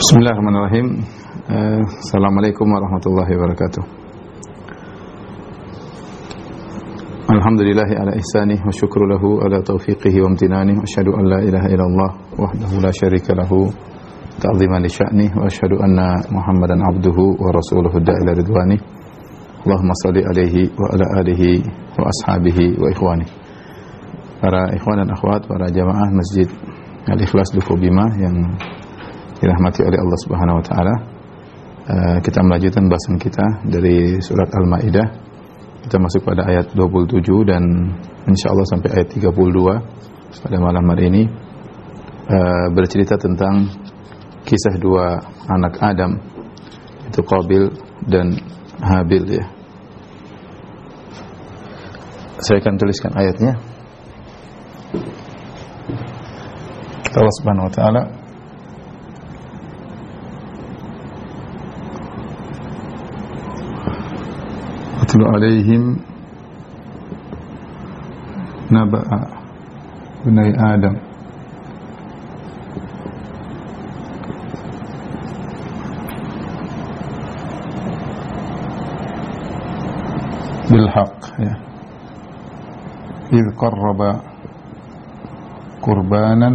Bismillahirrahmanirrahim. Eh, Assalamualaikum warahmatullahi wabarakatuh. Alhamdulillahi ala ihsanih wa syukru lahu ala taufiqihi wa amtinanih wa asyhadu an la ilaha illallah wahdahu la syarika lahu ta'ziman li sya'nih wa asyhadu anna Muhammadan abduhu wa rasuluhu da'ila ridwanih. Allahumma salli alaihi wa ala alihi wa ashabihi wa ikhwani. Para ikhwan dan akhwat, para jamaah Masjid Al-Ikhlas Duku Bima yang dirahmati oleh Allah Subhanahu wa taala. Uh, kita melanjutkan bahasan kita dari surat Al-Maidah. Kita masuk pada ayat 27 dan insyaallah sampai ayat 32 pada malam hari ini uh, bercerita tentang kisah dua anak Adam itu Qabil dan Habil ya. Saya akan tuliskan ayatnya. Allah Subhanahu wa taala واتل عليهم نبأ بني آدم بالحق. إذ قرب قربانا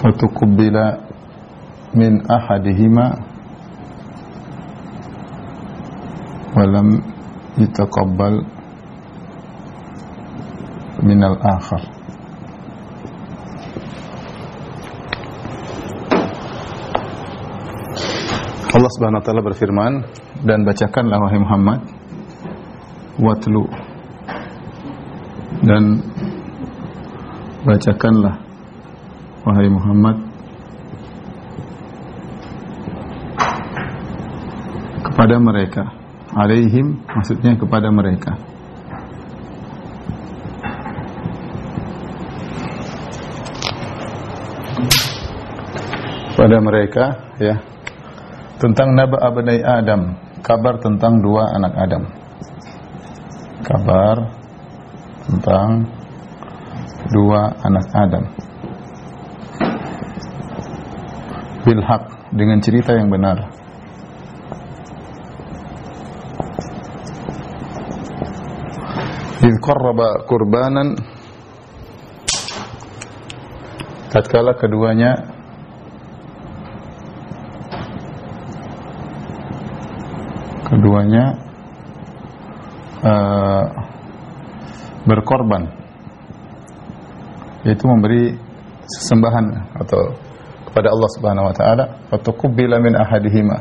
فتقبل من أحدهما walam yitaqabbal min al akhar. Allah Subhanahu wa taala berfirman dan bacakanlah wahai Muhammad watlu. Dan bacakanlah wahai Muhammad kepada mereka alaihim maksudnya kepada mereka. Pada mereka ya. Tentang naba abnai Adam. Kabar tentang dua anak Adam. Kabar tentang dua anak Adam. Bilhaq dengan cerita yang benar Idh qarraba kurbanan tatkala keduanya keduanya uh, berkorban yaitu memberi sesembahan atau kepada Allah Subhanahu wa taala fatuqbila min ahadihima.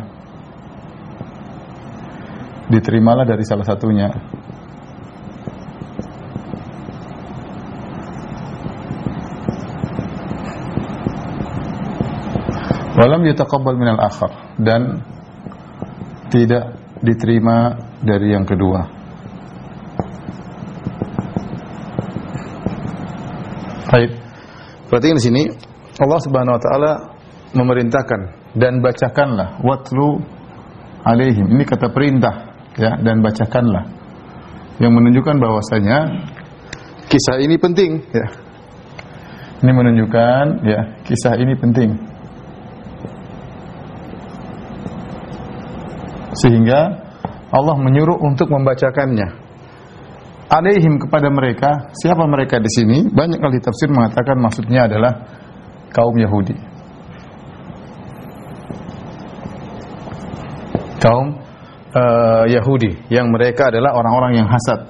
Diterimalah dari salah satunya. Walam yataqabbal minal akhar dan tidak diterima dari yang kedua. Baik. Berarti di sini Allah Subhanahu wa taala memerintahkan dan bacakanlah watlu alaihim. Ini kata perintah ya dan bacakanlah. Yang menunjukkan bahwasanya kisah ini penting ya. Ini menunjukkan ya kisah ini penting. Sehingga Allah menyuruh untuk membacakannya. Alaihim kepada mereka, siapa mereka di sini? Banyak ahli tafsir mengatakan maksudnya adalah kaum Yahudi. Kaum uh, Yahudi yang mereka adalah orang-orang yang hasad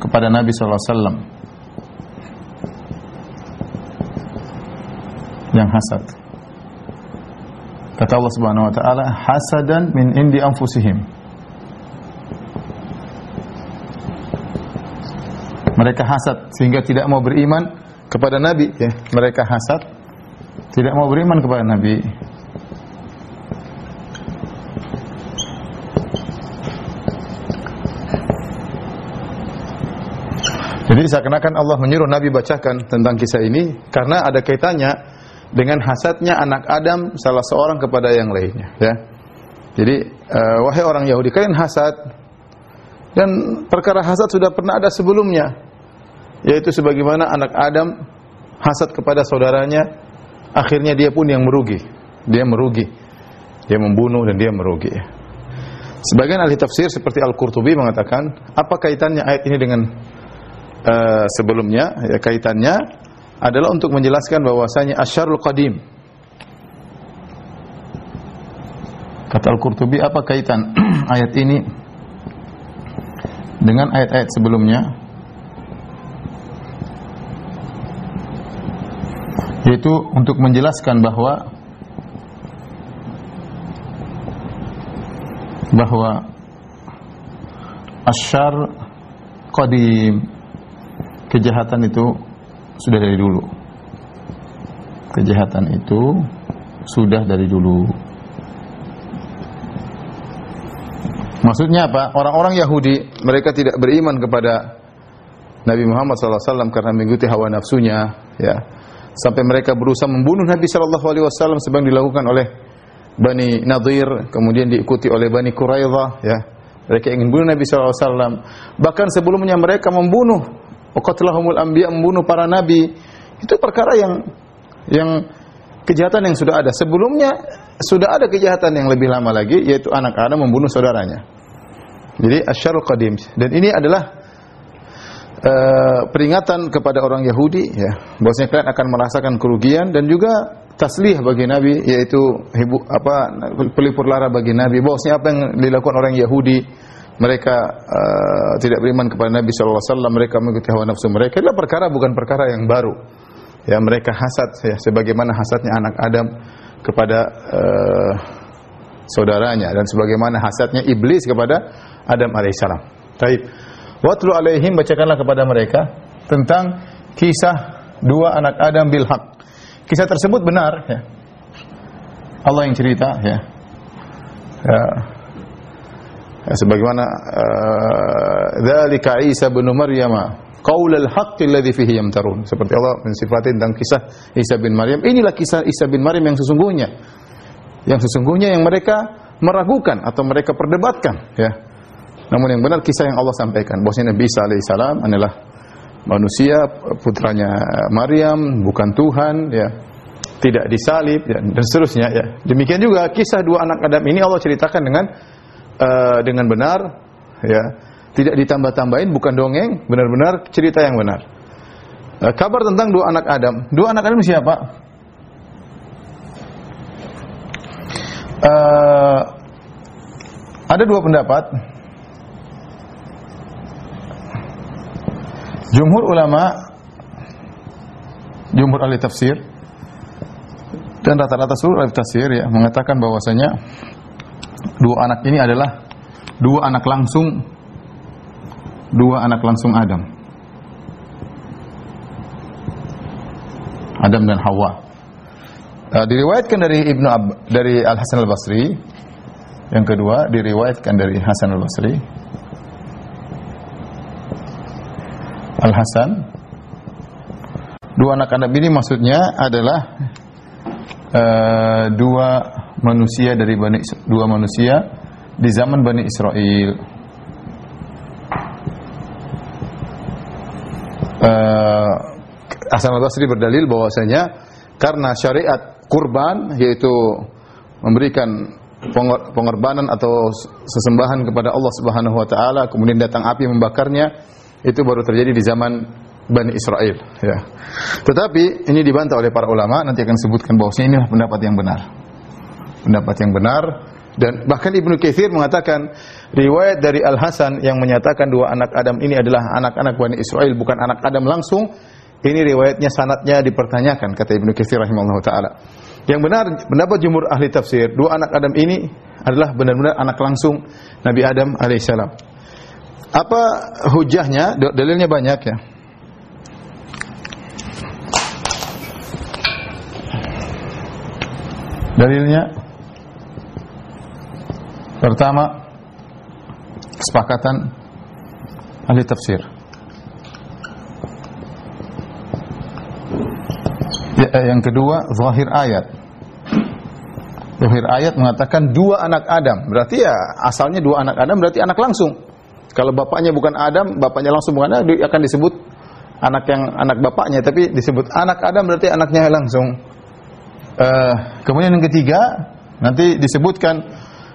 kepada Nabi wasallam. Yang hasad. Kata Allah Subhanahu wa taala, hasadan min indi anfusihim. Mereka hasad sehingga tidak mau beriman kepada Nabi ya. Mereka hasad tidak mau beriman kepada Nabi. Jadi seakan-akan Allah menyuruh Nabi bacakan tentang kisah ini karena ada kaitannya dengan hasadnya anak Adam salah seorang kepada yang lainnya ya. Jadi uh, wahai orang Yahudi kalian hasad dan perkara hasad sudah pernah ada sebelumnya yaitu sebagaimana anak Adam hasad kepada saudaranya, akhirnya dia pun yang merugi. Dia merugi. Dia membunuh dan dia merugi. Sebagian ahli tafsir seperti Al-Qurtubi mengatakan, apa kaitannya ayat ini dengan uh, sebelumnya? Ya, kaitannya adalah untuk menjelaskan bahwasanya asyarul qadim. Kata Al-Qurtubi, apa kaitan ayat ini dengan ayat-ayat sebelumnya? Yaitu untuk menjelaskan bahwa bahwa asyar qadim kejahatan itu sudah dari dulu kejahatan itu sudah dari dulu maksudnya apa orang-orang Yahudi mereka tidak beriman kepada Nabi Muhammad SAW karena mengikuti hawa nafsunya ya sampai mereka berusaha membunuh Nabi SAW sebagaimana dilakukan oleh Bani Nadir, kemudian diikuti oleh Bani Quraidah, ya. Mereka ingin bunuh Nabi SAW. Bahkan sebelumnya mereka membunuh, waqatlahumul anbiya membunuh para nabi. Itu perkara yang yang kejahatan yang sudah ada. Sebelumnya sudah ada kejahatan yang lebih lama lagi, yaitu anak Adam membunuh saudaranya. Jadi asyarul qadim. Dan ini adalah uh, peringatan kepada orang Yahudi ya, bahwasanya kalian akan merasakan kerugian dan juga taslih bagi Nabi yaitu apa pelipur lara bagi Nabi bahwasanya apa yang dilakukan orang Yahudi mereka uh, tidak beriman kepada Nabi sallallahu alaihi wasallam mereka mengikuti hawa nafsu mereka adalah perkara bukan perkara yang baru ya mereka hasad ya sebagaimana hasadnya anak Adam kepada uh, saudaranya dan sebagaimana hasadnya iblis kepada Adam alaihissalam. Taib. Watlu alaihim bacakanlah kepada mereka tentang kisah dua anak Adam bil haq Kisah tersebut benar ya. Allah yang cerita ya. Ya. Ya sebagaimana uh, dzalika Isa bin Maryam qaul al-haqq alladhi fihi yamtarun. Seperti Allah mensifati tentang kisah Isa bin Maryam. Inilah kisah Isa bin Maryam yang sesungguhnya. Yang sesungguhnya yang mereka meragukan atau mereka perdebatkan ya. Namun yang benar kisah yang Allah sampaikan bahwasanya Nabi Isa alaihissalam adalah manusia putranya Maryam bukan Tuhan ya tidak disalib ya, dan seterusnya ya demikian juga kisah dua anak Adam ini Allah ceritakan dengan uh, dengan benar ya. Tidak ditambah-tambahin bukan dongeng benar-benar cerita yang benar. Uh, kabar tentang dua anak Adam. Dua anak Adam siapa? Uh, ada dua pendapat. Jumhur ulama, jumhur ahli tafsir dan rata-rata seluruh ahli tafsir ya mengatakan bahwasanya dua anak ini adalah dua anak langsung dua anak langsung Adam. Adam dan Hawa. Uh, diriwayatkan dari Ibnu Ab dari Al Hasan Al Basri. Yang kedua diriwayatkan dari Hasan Al Basri Al-Hasan Dua anak anak ini maksudnya adalah uh, dua manusia dari Bani dua manusia di zaman Bani Israel. Uh, Hasan al-Basri berdalil bahwasanya karena syariat kurban yaitu memberikan pengorbanan atau sesembahan kepada Allah Subhanahu wa taala kemudian datang api membakarnya itu baru terjadi di zaman Bani Israel ya. Tetapi ini dibantah oleh para ulama nanti akan sebutkan bahwa ini pendapat yang benar. Pendapat yang benar dan bahkan Ibnu Katsir mengatakan riwayat dari Al Hasan yang menyatakan dua anak Adam ini adalah anak-anak Bani Israel bukan anak Adam langsung ini riwayatnya sanatnya dipertanyakan kata Ibnu Katsir rahimahullah taala. Yang benar pendapat jumhur ahli tafsir dua anak Adam ini adalah benar-benar anak langsung Nabi Adam alaihissalam. Apa hujahnya? Dalilnya banyak ya. Dalilnya pertama kesepakatan ahli tafsir. Ya, eh, yang kedua zahir ayat. Zahir ayat mengatakan dua anak Adam. Berarti ya asalnya dua anak Adam berarti anak langsung. Kalau bapaknya bukan Adam, bapaknya langsung bukan Adam, akan disebut anak yang anak bapaknya tapi disebut anak Adam berarti anaknya langsung. Uh, kemudian yang ketiga nanti disebutkan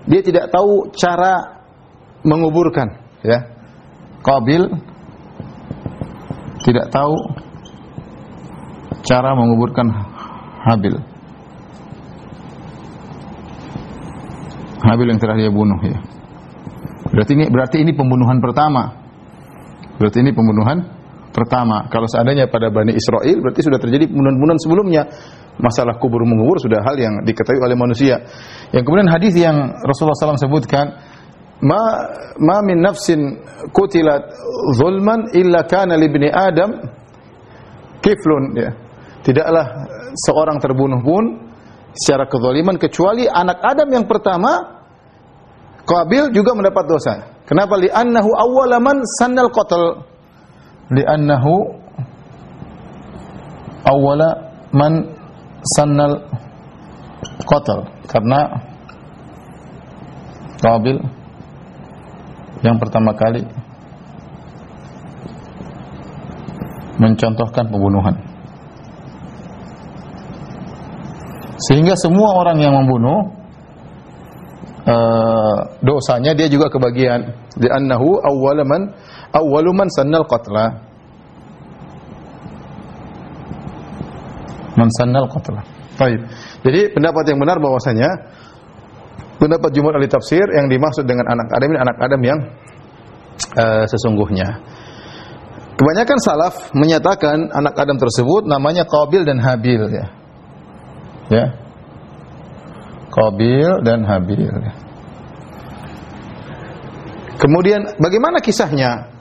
dia tidak tahu cara menguburkan ya. Qabil tidak tahu cara menguburkan Habil. Habil yang telah dia bunuh ya. Berarti ini berarti ini pembunuhan pertama. Berarti ini pembunuhan pertama. Kalau seandainya pada Bani Israel berarti sudah terjadi pembunuhan-pembunuhan sebelumnya. Masalah kubur mengubur sudah hal yang diketahui oleh manusia. Yang kemudian hadis yang Rasulullah SAW sebutkan, ma ma min nafsin kutilat zulman illa kana li ibni adam kiflun ya. Tidaklah seorang terbunuh pun secara kezaliman kecuali anak Adam yang pertama Qabil juga mendapat dosa. Kenapa? Li'annahu awwala man sannal qatl. Li'annahu awwala man sannal qatl. Karena Qabil yang pertama kali mencontohkan pembunuhan. Sehingga semua orang yang membunuh uh, dosanya dia juga kebagian di annahu awwalaman awwaluman sannal qatla man sannal baik. Jadi pendapat yang benar bahwasanya pendapat jumhur ahli tafsir yang dimaksud dengan anak Adam ini anak Adam yang uh, sesungguhnya. Kebanyakan salaf menyatakan anak Adam tersebut namanya Qabil dan Habil ya. Ya. Qabil dan Habil. Kemudian bagaimana kisahnya?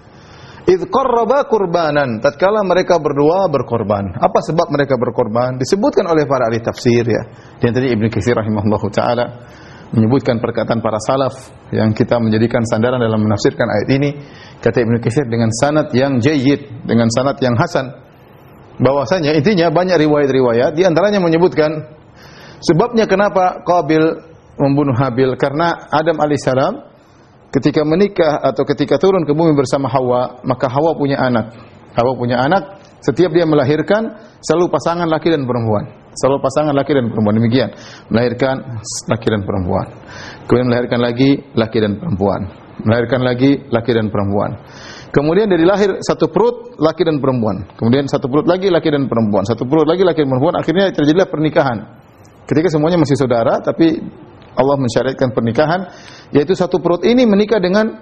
Idh qarraba kurbanan. Tatkala mereka berdua berkorban. Apa sebab mereka berkorban? Disebutkan oleh para ahli tafsir ya. Di antara Ibnu Katsir rahimahullahu taala menyebutkan perkataan para salaf yang kita menjadikan sandaran dalam menafsirkan ayat ini. Kata Ibnu Katsir dengan sanad yang jayyid, dengan sanad yang hasan. Bahwasanya intinya banyak riwayat-riwayat di antaranya menyebutkan Sebabnya kenapa Qabil membunuh Habil? Karena Adam alaihissalam ketika menikah atau ketika turun ke bumi bersama Hawa, maka Hawa punya anak. Hawa punya anak, setiap dia melahirkan selalu pasangan laki dan perempuan. Selalu pasangan laki dan perempuan. Demikian. Melahirkan laki dan perempuan. Kemudian melahirkan lagi laki dan perempuan. Melahirkan lagi laki dan perempuan. Kemudian dari lahir satu perut laki dan perempuan. Kemudian satu perut lagi laki dan perempuan. Satu perut lagi laki dan perempuan. Akhirnya terjadilah pernikahan. Ketika semuanya masih saudara, tapi Allah mensyariatkan pernikahan, yaitu satu perut ini menikah dengan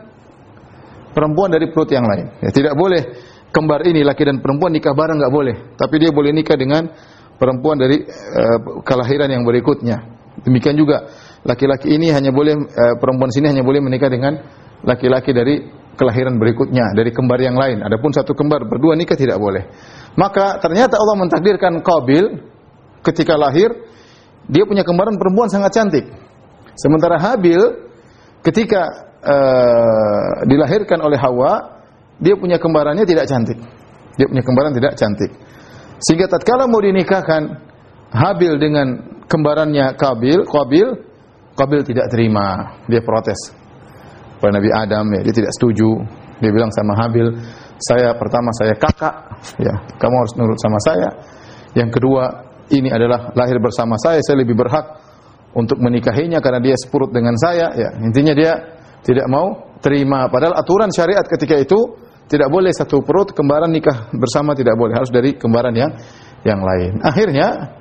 perempuan dari perut yang lain. Ya, tidak boleh kembar ini laki dan perempuan nikah bareng nggak boleh, tapi dia boleh nikah dengan perempuan dari uh, kelahiran yang berikutnya. Demikian juga laki-laki ini hanya boleh uh, perempuan sini hanya boleh menikah dengan laki-laki dari kelahiran berikutnya dari kembar yang lain. Adapun satu kembar berdua nikah tidak boleh. Maka ternyata Allah mentakdirkan Qabil ketika lahir dia punya kembaran perempuan sangat cantik. Sementara Habil ketika uh, dilahirkan oleh Hawa, dia punya kembarannya tidak cantik. Dia punya kembaran tidak cantik. Sehingga tatkala mau dinikahkan Habil dengan kembarannya Kabil, Qabil, Qabil tidak terima. Dia protes. Pada Nabi Adam ya, dia tidak setuju. Dia bilang sama Habil, saya pertama saya kakak, ya, kamu harus nurut sama saya. Yang kedua, ini adalah lahir bersama saya, saya lebih berhak untuk menikahinya karena dia sepurut dengan saya. Ya, intinya dia tidak mau terima. Padahal aturan syariat ketika itu tidak boleh satu perut kembaran nikah bersama tidak boleh, harus dari kembaran yang yang lain. Akhirnya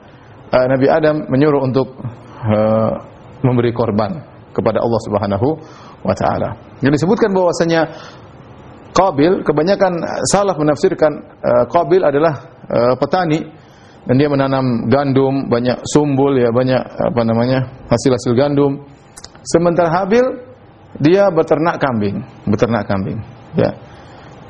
uh, Nabi Adam menyuruh untuk uh, memberi korban kepada Allah Subhanahu wa taala. Yang disebutkan bahwasanya Qabil kebanyakan salah menafsirkan uh, Qabil adalah uh, petani dan dia menanam gandum, banyak sumbul ya, banyak apa namanya? hasil-hasil gandum. Sementara Habil dia beternak kambing, beternak kambing, ya.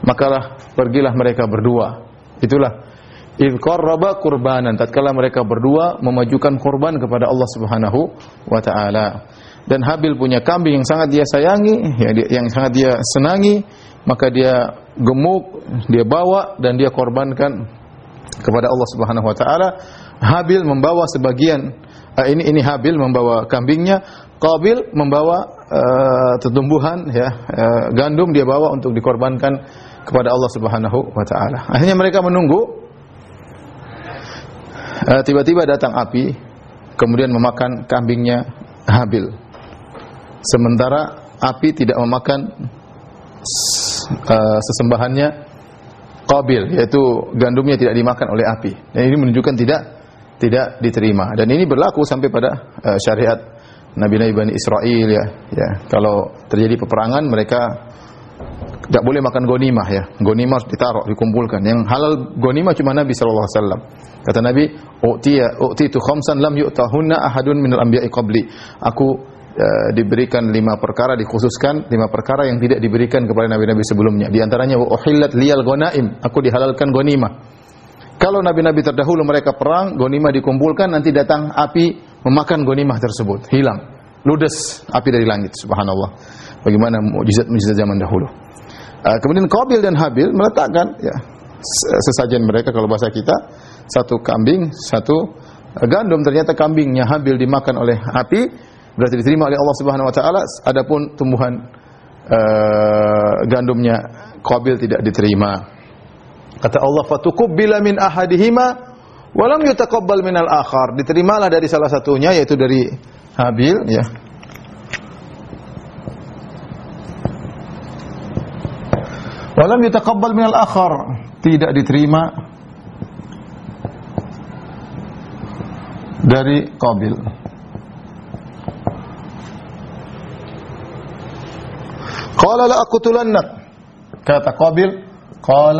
Makalah pergilah mereka berdua. Itulah idh qarraba qurbanan tatkala mereka berdua memajukan korban kepada Allah Subhanahu wa taala. Dan Habil punya kambing yang sangat dia sayangi, ya, yang sangat dia senangi, maka dia gemuk, dia bawa dan dia korbankan kepada Allah Subhanahu wa taala. Habil membawa sebagian uh, ini ini Habil membawa kambingnya, Qabil membawa uh, tumbuhan ya uh, gandum dia bawa untuk dikorbankan kepada Allah Subhanahu wa taala. Akhirnya mereka menunggu tiba-tiba datang api kemudian memakan kambingnya Habil. Sementara api tidak memakan uh, sesembahannya Qabil yaitu gandumnya tidak dimakan oleh api. Dan ini menunjukkan tidak tidak diterima dan ini berlaku sampai pada uh, syariat Nabi-Nabi Bani Israel ya. Ya, kalau terjadi peperangan mereka tidak boleh makan gonimah ya. Gonimah harus ditaruh, dikumpulkan. Yang halal gonimah cuma Nabi wasallam. Kata Nabi, "Utiya utitu khamsan lam yu'tahunna ahadun minal anbiya'i qabli." Aku diberikan lima perkara dikhususkan lima perkara yang tidak diberikan kepada nabi-nabi sebelumnya. Di antaranya uhillat liyal ghanaim. Aku dihalalkan gonimah. Kalau nabi-nabi terdahulu mereka perang, gonimah dikumpulkan, nanti datang api memakan gonimah tersebut, hilang. Ludes api dari langit, subhanallah. Bagaimana mukjizat-mukjizat zaman dahulu. Uh, kemudian Qabil dan Habil meletakkan ya sesajen mereka kalau bahasa kita satu kambing, satu gandum. Ternyata kambingnya Habil dimakan oleh api berarti diterima oleh Allah Subhanahu wa taala. Adapun tumbuhan uh, gandumnya Qabil tidak diterima. Kata Allah fatukubbila min ahadihima wa lam yutaqabbal minal akhar. Diterimalah dari salah satunya yaitu dari Habil ya Walam yutaqabbal minal akhar. Tidak diterima dari Qabil. قال لأقتلنك. كانت قابل قال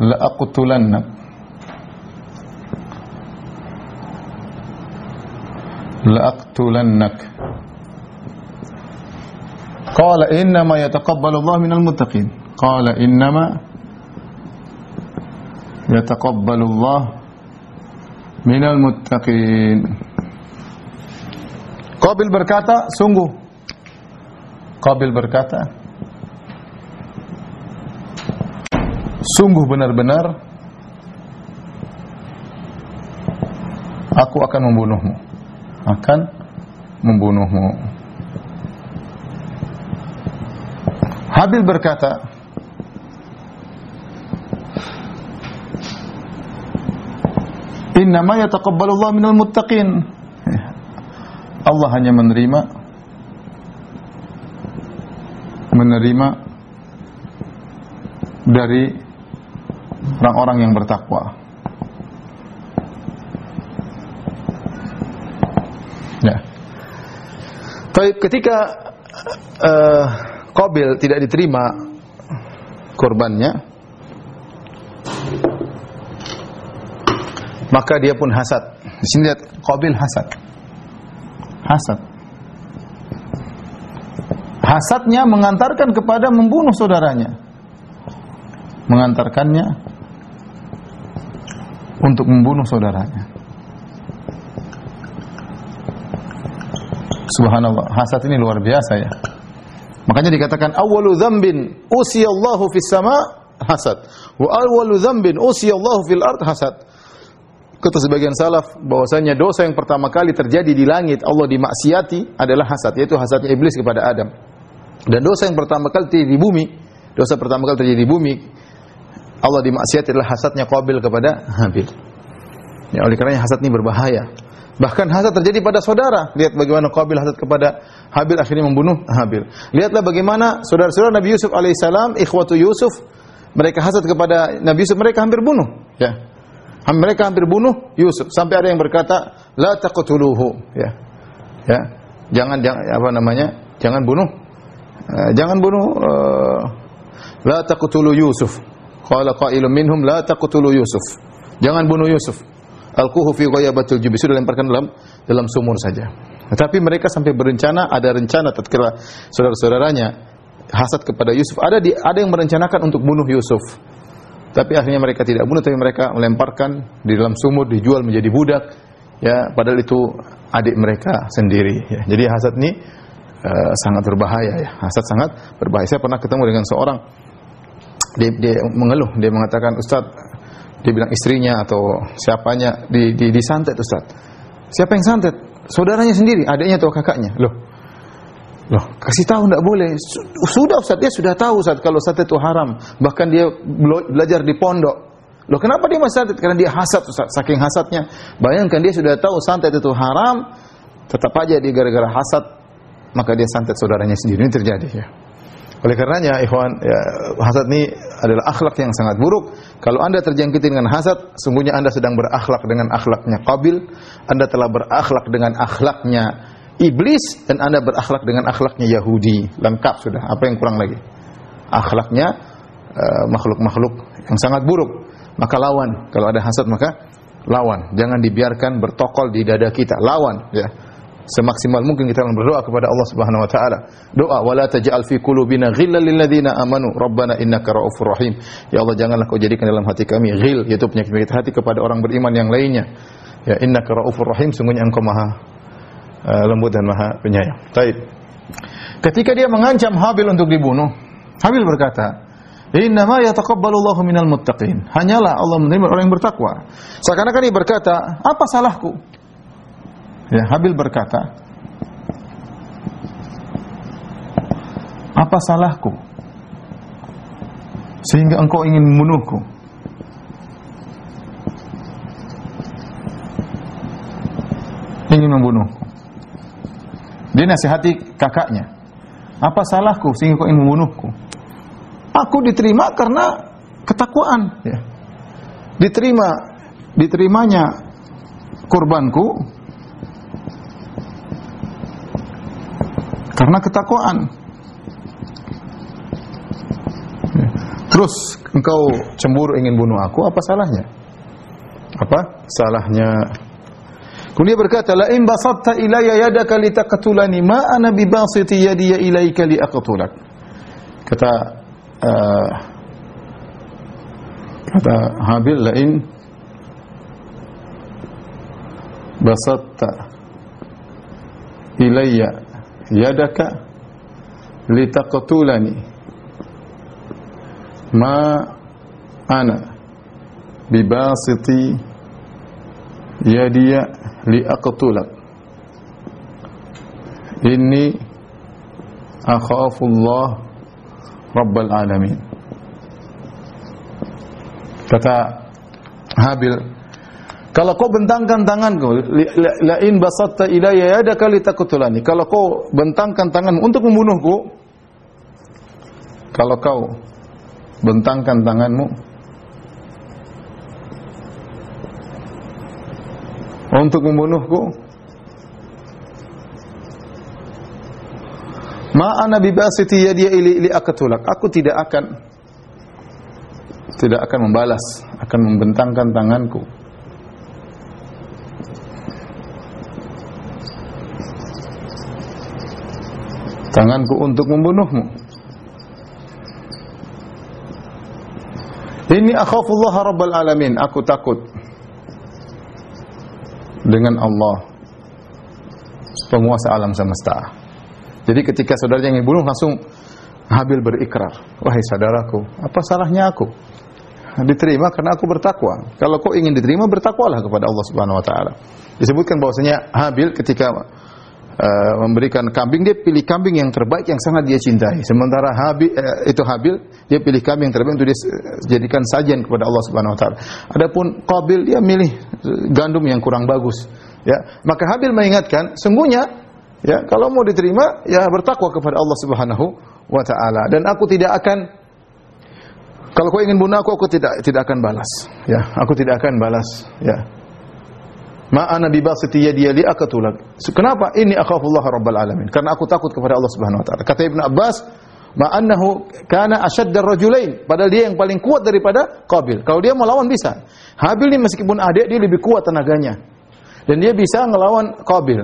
لأقتلنك. لأقتلنك. قال إنما يتقبل الله من المتقين. قال إنما يتقبل الله من المتقين. قابل بركاته sungguh Qabil berkata, sungguh benar-benar aku akan membunuhmu. Akan membunuhmu. Habil berkata, Innama yataqabbalu Allah minal muttaqin. Allah hanya menerima menerima dari orang-orang yang bertakwa. Ya. Tapi ketika uh, Qabil tidak diterima korbannya, maka dia pun hasad. Di sini lihat Qabil hasad. Hasad. Hasadnya mengantarkan kepada membunuh saudaranya. Mengantarkannya untuk membunuh saudaranya. Subhanallah, hasad ini luar biasa ya. Makanya dikatakan awwalu dzambin usiyallahu fis sama hasad wa awwalu dzambin usiyallahu fil ard hasad. Kata sebagian salaf bahwasanya dosa yang pertama kali terjadi di langit Allah dimaksiati adalah hasad yaitu hasadnya iblis kepada Adam. Dan dosa yang pertama kali terjadi di bumi, dosa pertama kali terjadi di bumi Allah dimaksiati adalah hasadnya Qabil kepada Habil. Ya, oleh karenanya hasad ini berbahaya. Bahkan hasad terjadi pada saudara. Lihat bagaimana Qabil hasad kepada Habil akhirnya membunuh Habil. Lihatlah bagaimana saudara-saudara Nabi Yusuf alaihissalam, ikhwatu Yusuf, mereka hasad kepada Nabi Yusuf, mereka hampir bunuh. Ya. Mereka hampir bunuh Yusuf sampai ada yang berkata la taqtuluhu ya. Ya. Jangan jangan apa namanya? Jangan bunuh. Uh, jangan bunuh uh, la taqtulu Yusuf. Qala qailun minhum la taqtulu Yusuf. Jangan bunuh Yusuf. Alquhu fi ghayabatil jubi sudah lemparkan dalam dalam sumur saja. Tetapi mereka sampai berencana ada rencana tatkala saudara-saudaranya hasad kepada Yusuf. Ada di, ada yang merencanakan untuk bunuh Yusuf. Tapi akhirnya mereka tidak bunuh tapi mereka melemparkan di dalam sumur dijual menjadi budak. Ya, padahal itu adik mereka sendiri ya. Jadi hasad ini uh, sangat berbahaya ya. Hasad sangat berbahaya. Saya pernah ketemu dengan seorang dia, dia mengeluh, dia mengatakan, "Ustaz, dia bilang istrinya atau siapanya di, di, disantet Ustaz. Siapa yang santet? Saudaranya sendiri, adiknya atau kakaknya. Loh. Loh, kasih tahu tidak boleh. Sudah Ustaz, dia sudah tahu Ustaz kalau santet itu haram. Bahkan dia belajar di pondok. Loh, kenapa dia masih santet? Karena dia hasad Ustaz, saking hasadnya. Bayangkan dia sudah tahu santet itu haram, tetap aja dia gara-gara hasad maka dia santet saudaranya sendiri. Ini terjadi ya. Oleh karenanya, ikhwan, ya, hasad ini adalah akhlak yang sangat buruk. Kalau Anda terjangkiti dengan hasad, sungguhnya Anda sedang berakhlak dengan akhlaknya Qabil, Anda telah berakhlak dengan akhlaknya iblis dan Anda berakhlak dengan akhlaknya Yahudi. Lengkap sudah. Apa yang kurang lagi? Akhlaknya eh, makhluk-makhluk uh, yang sangat buruk. Maka lawan. Kalau ada hasad maka lawan. Jangan dibiarkan bertokol di dada kita. Lawan, ya semaksimal mungkin kita berdoa kepada Allah Subhanahu wa taala. Doa wala taj'al fi qulubina ghillan lil ladzina amanu rabbana innaka raufur rahim. Ya Allah janganlah kau jadikan dalam hati kami ghil yaitu penyakit hati kepada orang beriman yang lainnya. Ya innaka raufur rahim sungguhnya engkau maha uh, lembut dan maha penyayang. Baik. Ketika dia mengancam Habil untuk dibunuh, Habil berkata, Innama yataqabbalu Allahu minal muttaqin. Hanyalah Allah menerima orang yang bertakwa. Seakan-akan dia berkata, apa salahku? Ya, Habil berkata, "Apa salahku sehingga engkau ingin membunuhku?" Ingin membunuhku. Dia nasihati kakaknya. Apa salahku sehingga kau ingin membunuhku? Aku diterima karena ketakwaan. Ya. Diterima, diterimanya kurbanku Karena ketakwaan. Terus engkau cemburu ingin bunuh aku, apa salahnya? Apa salahnya? Kemudian berkata, "La in basatta ilayya yadaka litaqtulani ma ana bibasiti yadi ilayka liaqtulak." Kata uh, kata Habil, "La in basatta ilayya yadaka litaqtulani. Ma ana bibasiti yadiya liaqtulak. Inni akhafullah rabbal alamin. Kata Habil kalau kau bentangkan tanganku, la in basatta ilayya yadaka litaqtulani. Kalau kau bentangkan tanganmu untuk membunuhku, kalau kau bentangkan tanganmu untuk membunuhku, ma ana bibasiti yadi ili li aqtulak. Aku tidak akan tidak akan membalas, akan membentangkan tanganku tanganku untuk membunuhmu. Ini akhafullah rabbal alamin. Aku takut dengan Allah penguasa alam semesta. Jadi ketika saudaranya ingin bunuh langsung Habil berikrar, wahai saudaraku, apa salahnya aku? Diterima karena aku bertakwa. Kalau kau ingin diterima, bertakwalah kepada Allah Subhanahu wa taala. Disebutkan bahwasanya Habil ketika uh, memberikan kambing, dia pilih kambing yang terbaik yang sangat dia cintai. Sementara Habil uh, itu Habil, dia pilih kambing yang terbaik untuk dijadikan sajian kepada Allah Subhanahu wa taala. Adapun Qabil dia milih gandum yang kurang bagus. Ya, maka Habil mengingatkan, sungguhnya ya kalau mau diterima ya bertakwa kepada Allah Subhanahu wa taala dan aku tidak akan kalau kau ingin bunuh aku, aku tidak tidak akan balas. Ya, aku tidak akan balas. Ya, Ma ana bibasiti yadi li aqtulak. Kenapa? Ini akhafullah rabbal alamin. Karena aku takut kepada Allah Subhanahu wa taala. Kata Ibnu Abbas, ma annahu kana asyaddar rajulain. Padahal dia yang paling kuat daripada Qabil. Kalau dia melawan bisa. Habil ini meskipun adik dia lebih kuat tenaganya. Dan dia bisa melawan Qabil.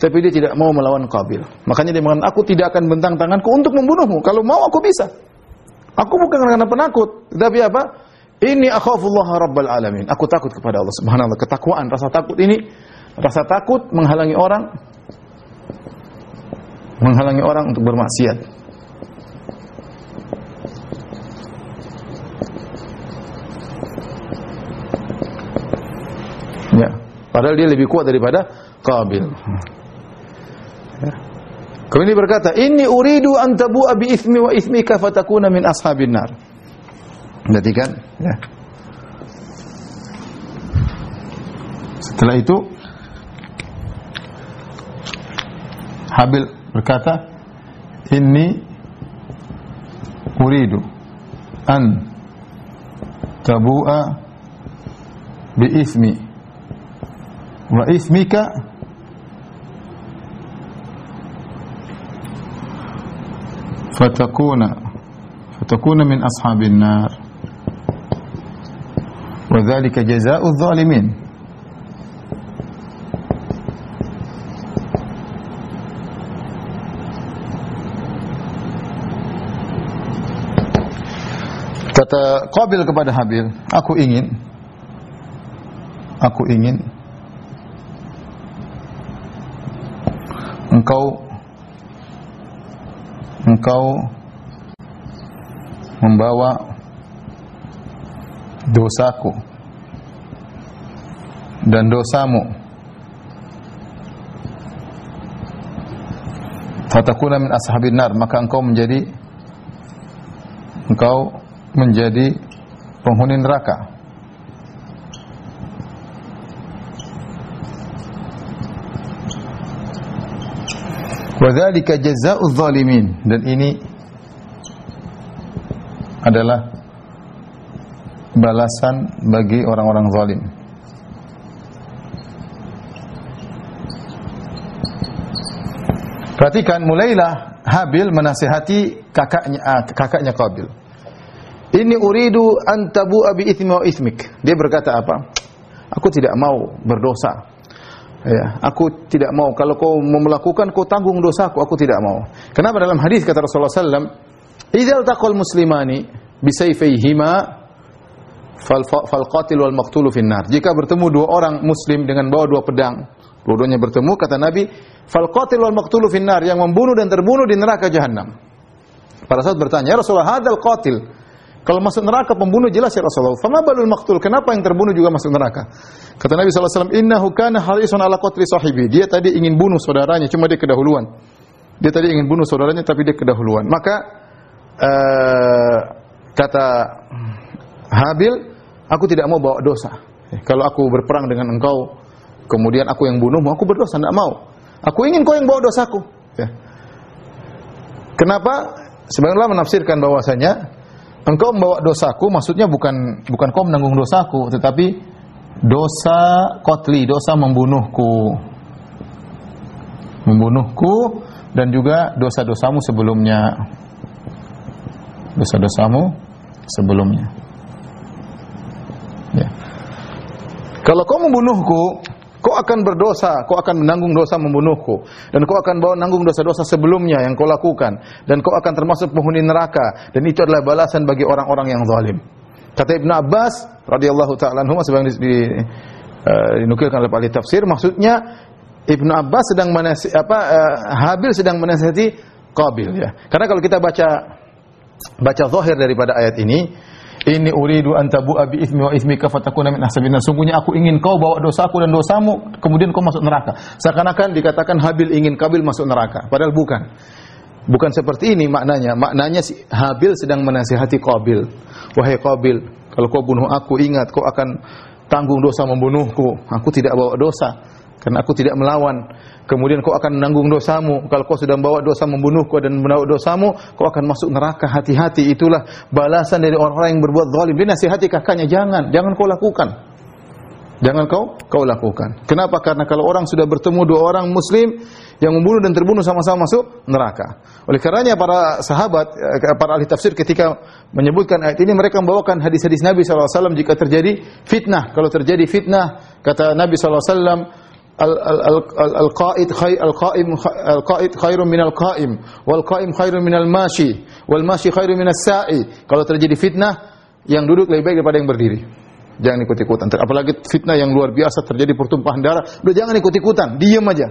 Tapi dia tidak mau melawan Qabil. Makanya dia mengatakan, aku tidak akan bentang tanganku untuk membunuhmu. Kalau mau aku bisa. Aku bukan karena penakut. Tapi apa? Ini akhafullah rabbal alamin. Aku takut kepada Allah Subhanahu wa Ketakwaan, rasa takut ini rasa takut menghalangi orang menghalangi orang untuk bermaksiat. Ya, padahal dia lebih kuat daripada Qabil. Ya. Kemudian dia berkata, "Inni uridu an tabu'a bi ithmi wa ithmika fatakuna min ashabin nar." Berarti kan? Ya. Setelah itu Habil berkata, ini uridu an tabu'a bi ismi wa ismika fatakuna fatakuna min ashabin nar." Wa dzalika. Kata Qabil kepada Habil, aku ingin aku ingin engkau engkau membawa dosaku dan dosamu. Fatakuna min ashabin nar maka engkau menjadi engkau menjadi penghuni neraka. Wadzalika jazaa'uz zalimin. Dan ini adalah balasan bagi orang-orang zalim. Perhatikan mulailah Habil menasihati kakaknya ah, kakaknya Qabil. Ini uridu an tabu'a bi ithmi wa ithmik. Dia berkata apa? Aku tidak mau berdosa Ya, aku tidak mau kalau kau melakukan kau tanggung dosaku, aku tidak mau. Kenapa dalam hadis kata Rasulullah sallam, "Idza taqal muslimani bisayfayhima fal fal qatil wal maqtul finnar." Jika bertemu dua orang muslim dengan bawa dua pedang, dua-duanya bertemu kata Nabi, "Fal qatil wal maqtul finnar," yang membunuh dan terbunuh di neraka jahanam. Para sahabat bertanya, "Ya Rasulullah, hadzal qatil." Kalau masuk neraka pembunuh jelas ya Rasulullah. Fama balul maktul? Kenapa yang terbunuh juga masuk neraka? Kata Nabi SAW, Innahu kana harisun ala qatli sahibi. Dia tadi ingin bunuh saudaranya, cuma dia kedahuluan. Dia tadi ingin bunuh saudaranya, tapi dia kedahuluan. Maka, uh, kata Habil, aku tidak mau bawa dosa. Kalau aku berperang dengan engkau, kemudian aku yang bunuhmu, aku berdosa, tidak mau. Aku ingin kau yang bawa dosaku. Ya. Kenapa? Sebenarnya menafsirkan bahwasanya engkau membawa dosaku maksudnya bukan bukan kau menanggung dosaku tetapi dosa kotli dosa membunuhku membunuhku dan juga dosa-dosamu sebelumnya dosa-dosamu sebelumnya ya kalau kau membunuhku Kau akan berdosa, kau akan menanggung dosa membunuhku dan kau akan bawa nanggung dosa-dosa sebelumnya yang kau lakukan dan kau akan termasuk penghuni neraka dan itu adalah balasan bagi orang-orang yang zalim. Kata Ibnu Abbas radhiyallahu taala anhu di, di uh, dinukilkan oleh ahli tafsir maksudnya Ibnu Abbas sedang menasi, apa uh, Habil sedang menasihati Qabil ya. Karena kalau kita baca baca zahir daripada ayat ini ini uridu an tabu'a bi ithmi wa ithmika fatakuna min ahsabin Sungguhnya aku ingin kau bawa dosaku dan dosamu kemudian kau masuk neraka. Seakan-akan dikatakan Habil ingin Kabil masuk neraka, padahal bukan. Bukan seperti ini maknanya. Maknanya si Habil sedang menasihati Qabil. Wahai Qabil, kalau kau bunuh aku ingat kau akan tanggung dosa membunuhku. Aku tidak bawa dosa karena aku tidak melawan. Kemudian kau akan menanggung dosamu. Kalau kau sudah membawa dosa membunuhku dan membawa dosamu, kau akan masuk neraka. Hati-hati, itulah balasan dari orang-orang yang berbuat zalim. Dia nasihati kakaknya, jangan, jangan kau lakukan. Jangan kau kau lakukan. Kenapa? Karena kalau orang sudah bertemu dua orang muslim yang membunuh dan terbunuh sama-sama masuk neraka. Oleh karenanya para sahabat, eh, para ahli tafsir ketika menyebutkan ayat ini mereka membawakan hadis-hadis Nabi SAW jika terjadi fitnah. Kalau terjadi fitnah, kata Nabi SAW, al-qaid khair al-qaim al-qaid khairun min al-qaim wal qaim khairun min al-mashi wal mashi khairun min as-sa'i. Kalau terjadi fitnah, yang duduk lebih baik daripada yang berdiri. Jangan ikut-ikutan. Apalagi fitnah yang luar biasa terjadi pertumpahan darah, udah jangan ikut-ikutan, diam aja.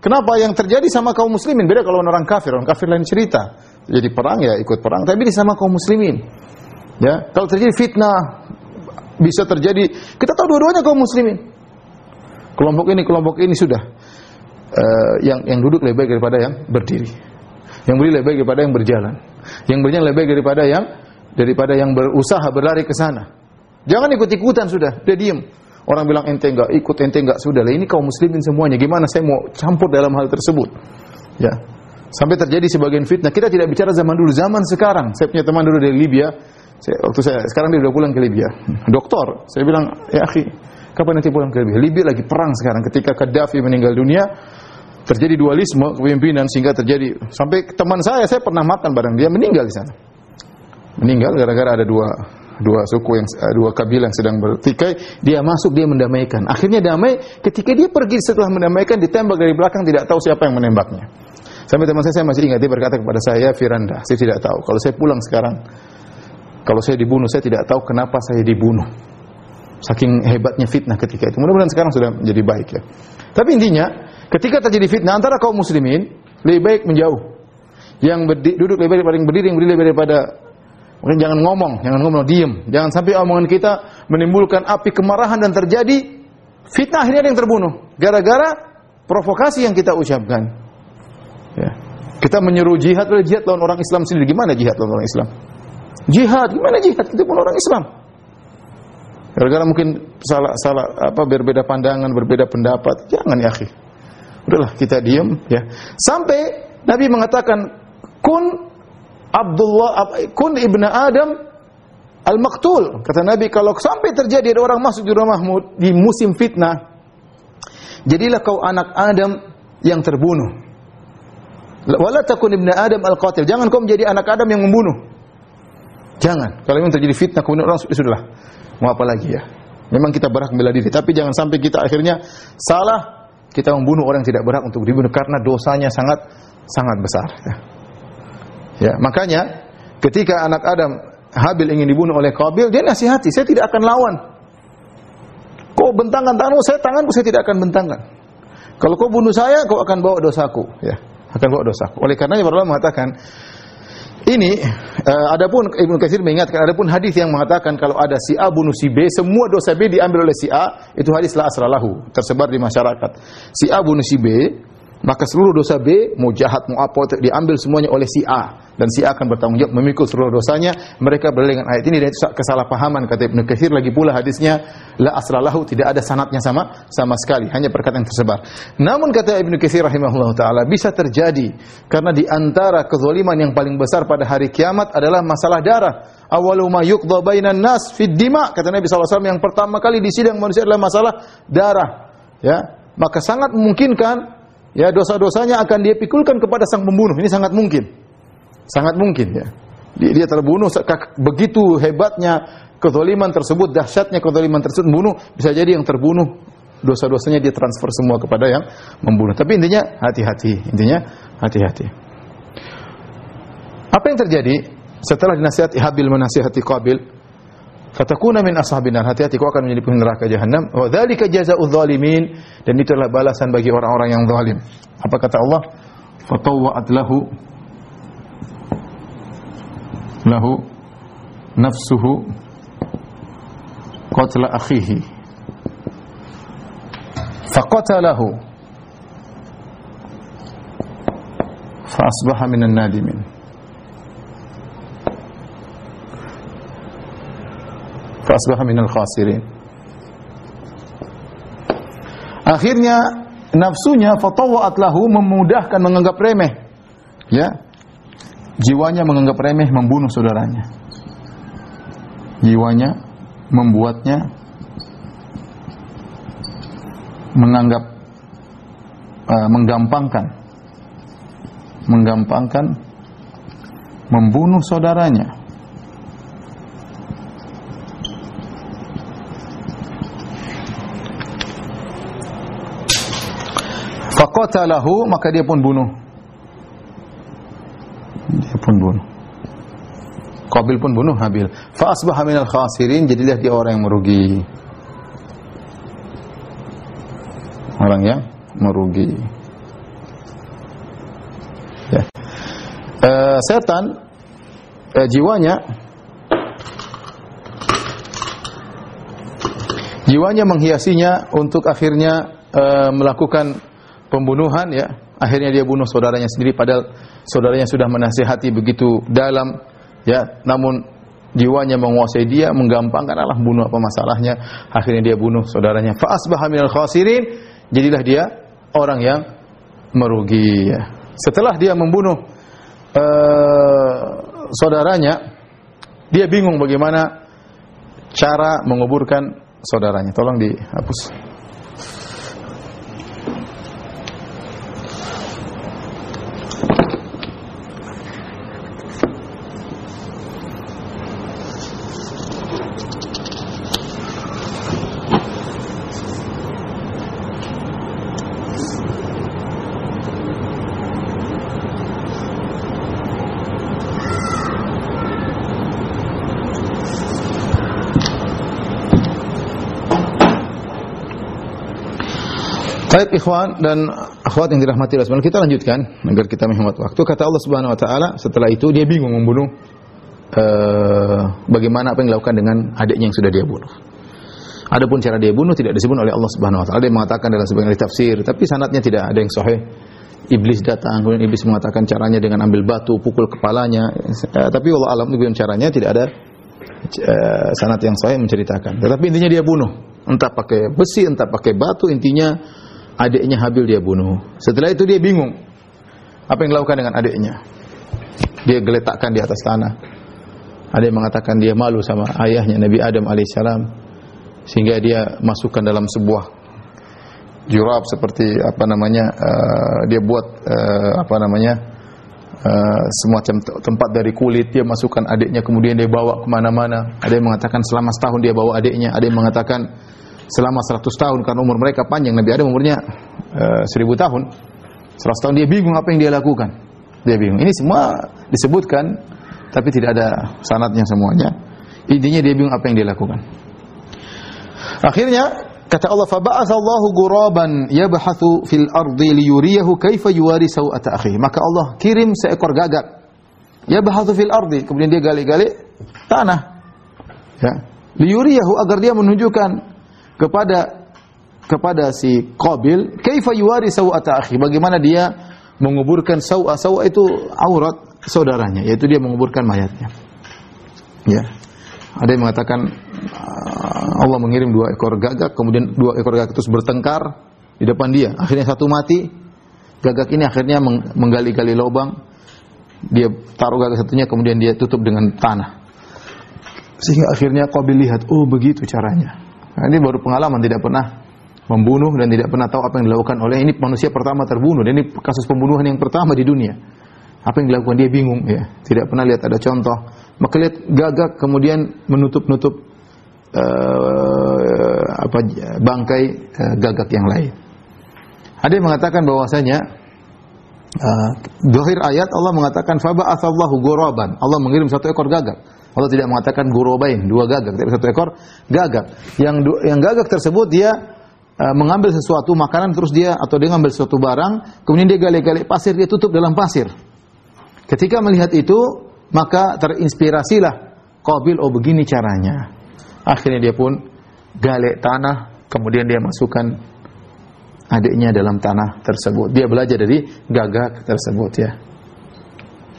Kenapa yang terjadi sama kaum muslimin beda kalau orang kafir, orang kafir lain cerita. Jadi perang ya ikut perang, tapi di sama kaum muslimin. Ya, kalau terjadi fitnah bisa terjadi, kita tahu dua-duanya kaum muslimin kelompok ini, kelompok ini sudah. uh, yang yang duduk lebih baik daripada yang berdiri. Yang berdiri lebih baik daripada yang berjalan. Yang berjalan lebih baik daripada yang daripada yang berusaha berlari ke sana. Jangan ikut-ikutan sudah, dia diam. Orang bilang ente enggak ikut, ente enggak sudah. Lah ini kaum muslimin semuanya. Gimana saya mau campur dalam hal tersebut? Ya. Sampai terjadi sebagian fitnah. Kita tidak bicara zaman dulu, zaman sekarang. Saya punya teman dulu dari Libya. Saya, waktu saya sekarang dia sudah pulang ke Libya. Doktor, saya bilang, "Ya, akhi, kapan nanti pulang ke Libya?" Libya lagi perang sekarang. Ketika Gaddafi meninggal dunia, terjadi dualisme kepemimpinan sehingga terjadi sampai teman saya saya pernah makan bareng dia meninggal di sana. Meninggal gara-gara ada dua dua suku yang eh, dua kabilah yang sedang bertikai, dia masuk dia mendamaikan. Akhirnya damai ketika dia pergi setelah mendamaikan ditembak dari belakang tidak tahu siapa yang menembaknya. Sampai teman saya saya masih ingat dia berkata kepada saya, Firanda, saya tidak tahu. Kalau saya pulang sekarang, kalau saya dibunuh, saya tidak tahu kenapa saya dibunuh. Saking hebatnya fitnah ketika itu. Mudah-mudahan sekarang sudah menjadi baik ya. Tapi intinya, ketika terjadi fitnah antara kaum muslimin, lebih baik menjauh. Yang berdiri, duduk lebih baik daripada berdiri, yang berdiri lebih baik daripada Mungkin jangan ngomong, jangan ngomong, diem. Jangan sampai omongan kita menimbulkan api kemarahan dan terjadi fitnah akhirnya ada yang terbunuh. Gara-gara provokasi yang kita ucapkan. Ya. Kita menyuruh jihad, jihad lawan orang Islam sendiri. Gimana jihad lawan orang Islam? Jihad, gimana jihad? Kita pun orang Islam. Gara-gara mungkin salah salah apa berbeda pandangan, berbeda pendapat. Jangan ya, akhi. Udahlah kita diem ya. Sampai Nabi mengatakan kun Abdullah kun ibnu Adam al-maktul. Kata Nabi kalau sampai terjadi ada orang masuk di rumahmu di musim fitnah, jadilah kau anak Adam yang terbunuh. Wala takun ibnu Adam al-qatil. Jangan kau menjadi anak Adam yang membunuh. Jangan. Kalau memang terjadi fitnah kemudian orang sudahlah. Mau apa lagi ya? Memang kita berhak membela diri, tapi jangan sampai kita akhirnya salah kita membunuh orang yang tidak berhak untuk dibunuh karena dosanya sangat sangat besar. Ya. Ya, makanya ketika anak Adam Habil ingin dibunuh oleh Qabil, dia nasihati, saya tidak akan lawan. Kau bentangkan tanganmu, saya tanganku saya tidak akan bentangkan. Kalau kau bunuh saya, kau akan bawa dosaku, ya, akan bawa dosaku. Oleh karenanya ulama mengatakan ini uh, adapun Ibnu Katsir mengingatkan adapun hadis yang mengatakan kalau ada si A bunuh si B, semua dosa B diambil oleh si A, itu hadis la asralahu, tersebar di masyarakat. Si A bunuh si B, maka seluruh dosa B, mau jahat, mau apa, diambil semuanya oleh si A. Dan si A akan bertanggung jawab memikul seluruh dosanya. Mereka berdalil dengan ayat ini dan kesalahpahaman. Kata Ibn Kathir lagi pula hadisnya, La asralahu, tidak ada sanatnya sama sama sekali. Hanya perkataan yang tersebar. Namun kata Ibn Kathir rahimahullah ta'ala, bisa terjadi. Karena di antara kezaliman yang paling besar pada hari kiamat adalah masalah darah. Awalu ma bainan nas fid dima. Kata Nabi SAW, yang pertama kali di sidang manusia adalah masalah darah. Ya, maka sangat memungkinkan ya dosa-dosanya akan dia pikulkan kepada sang pembunuh. Ini sangat mungkin. Sangat mungkin ya. Dia, dia terbunuh begitu hebatnya kezaliman tersebut, dahsyatnya kezaliman tersebut membunuh, bisa jadi yang terbunuh dosa-dosanya dia transfer semua kepada yang membunuh. Tapi intinya hati-hati, intinya hati-hati. Apa yang terjadi setelah dinasihati Habil menasihati Qabil? Fatakuna min ashabin nar hati-hati kau akan menjadi penghuni neraka jahanam wa dzalika jazaa'u dzalimin dan adalah balasan bagi orang-orang yang zalim. Apa kata Allah? Fatawwa'at lahu lahu nafsuhu qatla akhihi. Faqatalahu fa asbaha minan nadimin fa minal khasirin. Akhirnya nafsunya fatawa'at lahu memudahkan menganggap remeh. Ya. Jiwanya menganggap remeh membunuh saudaranya. Jiwanya membuatnya menganggap uh, menggampangkan menggampangkan membunuh saudaranya faqatalahu maka dia pun bunuh. Dia pun bunuh. Qabil pun bunuh Habil. Fa asbaha minal khasirin, jadilah dia orang yang merugi. Orang yang merugi. Ya. Uh, setan uh, jiwanya jiwanya menghiasinya untuk akhirnya uh, melakukan pembunuhan ya. Akhirnya dia bunuh saudaranya sendiri padahal saudaranya sudah menasihati begitu dalam ya, namun jiwanya menguasai dia, menggampangkan Allah bunuh apa masalahnya. Akhirnya dia bunuh saudaranya. Fa asbaha minal khasirin, jadilah dia orang yang merugi ya. Setelah dia membunuh uh, saudaranya, dia bingung bagaimana cara menguburkan saudaranya. Tolong dihapus. Baik ikhwan dan akhwat yang dirahmati Allah Subhanahu kita lanjutkan agar kita menghemat waktu. Kata Allah Subhanahu wa taala setelah itu dia bingung membunuh uh, bagaimana apa yang dilakukan dengan adiknya yang sudah dia bunuh. Adapun cara dia bunuh tidak disebut oleh Allah Subhanahu wa taala. Dia mengatakan dalam sebagian tafsir, tapi sanatnya tidak ada yang sahih. Iblis datang, kemudian iblis mengatakan caranya dengan ambil batu pukul kepalanya. Uh, tapi Allah alam itu caranya tidak ada uh, sanat yang sahih menceritakan. Tetapi intinya dia bunuh, entah pakai besi, entah pakai batu, intinya adiknya Habil dia bunuh. Setelah itu dia bingung. Apa yang dilakukan dengan adiknya? Dia geletakkan di atas tanah. Ada yang mengatakan dia malu sama ayahnya Nabi Adam alaihissalam sehingga dia masukkan dalam sebuah jurab seperti apa namanya uh, dia buat uh, apa namanya uh, semacam tempat dari kulit dia masukkan adiknya kemudian dia bawa ke mana-mana ada yang mengatakan selama setahun dia bawa adiknya ada yang mengatakan selama 100 tahun karena umur mereka panjang. Nabi Adam umurnya uh, eh, 1000 tahun. 100 tahun dia bingung apa yang dia lakukan. Dia bingung. Ini semua disebutkan tapi tidak ada sanatnya semuanya. Intinya dia bingung apa yang dia lakukan. Akhirnya kata Allah faba'atsallahu ghuraban yabhathu fil ardi liyuriyahu kaifa yuwari sawata akhi. Maka Allah kirim seekor gagak. Yabhathu fil ardi. Kemudian dia gali-gali tanah. Ya. Liyuriyahu agar dia menunjukkan kepada kepada si Qabil, kaifa yuwari sawata akhi? Bagaimana dia menguburkan sawa sawa itu aurat saudaranya, yaitu dia menguburkan mayatnya. Ya. Ada yang mengatakan ah, Allah mengirim dua ekor gagak, kemudian dua ekor gagak itu bertengkar di depan dia. Akhirnya satu mati, gagak ini akhirnya menggali-gali lubang. Dia taruh gagak satunya, kemudian dia tutup dengan tanah. Sehingga akhirnya Qabil lihat, oh begitu caranya. Nah, ini baru pengalaman tidak pernah membunuh dan tidak pernah tahu apa yang dilakukan oleh ini manusia pertama terbunuh dan ini kasus pembunuhan yang pertama di dunia. Apa yang dilakukan dia bingung ya, tidak pernah lihat ada contoh. Maka lihat gagak kemudian menutup-nutup uh, apa bangkai uh, gagak yang lain. Ada yang mengatakan bahwasanya uh, dohir ayat Allah mengatakan faba asallahu ghuraban. Allah mengirim satu ekor gagak. Allah tidak mengatakan gurobain, dua gagak, tapi satu ekor gagak. Yang yang gagak tersebut dia uh, mengambil sesuatu makanan terus dia atau dia mengambil sesuatu barang, kemudian dia gali-gali pasir, dia tutup dalam pasir. Ketika melihat itu, maka terinspirasilah Qabil, oh begini caranya. Akhirnya dia pun gali tanah, kemudian dia masukkan adiknya dalam tanah tersebut. Dia belajar dari gagak tersebut ya.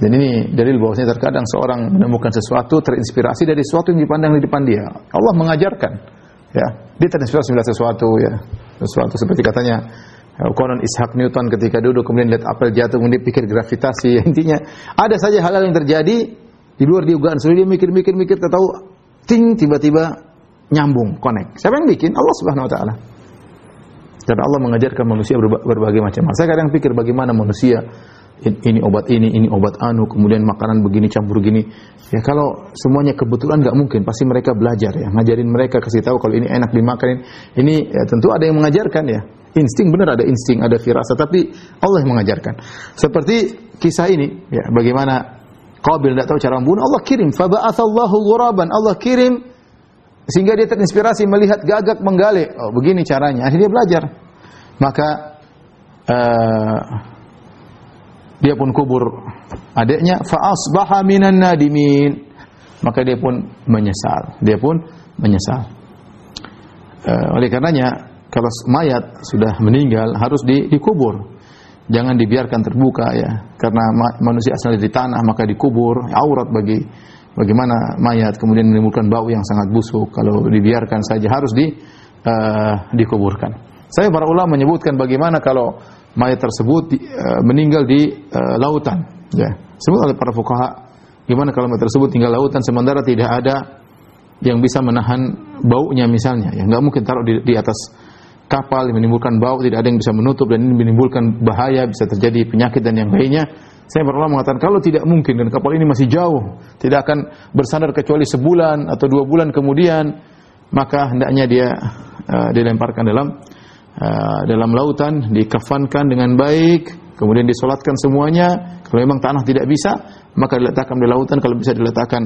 Dan ini dalil bahwasanya terkadang seorang menemukan sesuatu terinspirasi dari sesuatu yang dipandang di depan dia. Allah mengajarkan, ya. Dia terinspirasi melihat sesuatu ya. Sesuatu seperti katanya Konon Ishak Newton ketika duduk kemudian lihat apel jatuh kemudian pikir gravitasi intinya ada saja hal-hal yang terjadi di luar diugaan sendiri dia mikir-mikir-mikir tahu ting tiba-tiba nyambung connect siapa yang bikin Allah Subhanahu wa taala karena Allah mengajarkan manusia berbagai macam hal saya kadang pikir bagaimana manusia ini obat ini, ini obat anu, kemudian makanan begini campur gini. Ya kalau semuanya kebetulan nggak mungkin, pasti mereka belajar ya, ngajarin mereka kasih tahu kalau ini enak dimakan. Ini ya, tentu ada yang mengajarkan ya. Insting benar ada insting, ada firasat, tapi Allah yang mengajarkan. Seperti kisah ini, ya bagaimana Qabil tidak tahu cara membunuh, Allah kirim. Faba'athallahu ghuraban. Allah kirim sehingga dia terinspirasi melihat gagak menggali. Oh, begini caranya. Akhirnya dia belajar. Maka uh, dia pun kubur adiknya fa asbaha minan nadimin maka dia pun menyesal dia pun menyesal uh, oleh karenanya kalau mayat sudah meninggal harus di, dikubur. Jangan dibiarkan terbuka ya, karena ma manusia asal dari tanah maka dikubur aurat bagi bagaimana mayat kemudian menimbulkan bau yang sangat busuk. Kalau dibiarkan saja harus di uh, dikuburkan. Saya para ulama menyebutkan bagaimana kalau mayat tersebut uh, meninggal di uh, lautan. Ya, sebut oleh para fukaha gimana kalau mayat tersebut tinggal lautan sementara tidak ada yang bisa menahan baunya misalnya. Ya, nggak mungkin taruh di, di atas kapal menimbulkan bau, tidak ada yang bisa menutup dan ini menimbulkan bahaya, bisa terjadi penyakit dan yang lainnya. Saya pernah mengatakan kalau tidak mungkin dan kapal ini masih jauh, tidak akan bersandar kecuali sebulan atau dua bulan kemudian, maka hendaknya dia uh, dilemparkan dalam uh, dalam lautan, dikafankan dengan baik, kemudian disolatkan semuanya. Kalau memang tanah tidak bisa, maka diletakkan di lautan. Kalau bisa diletakkan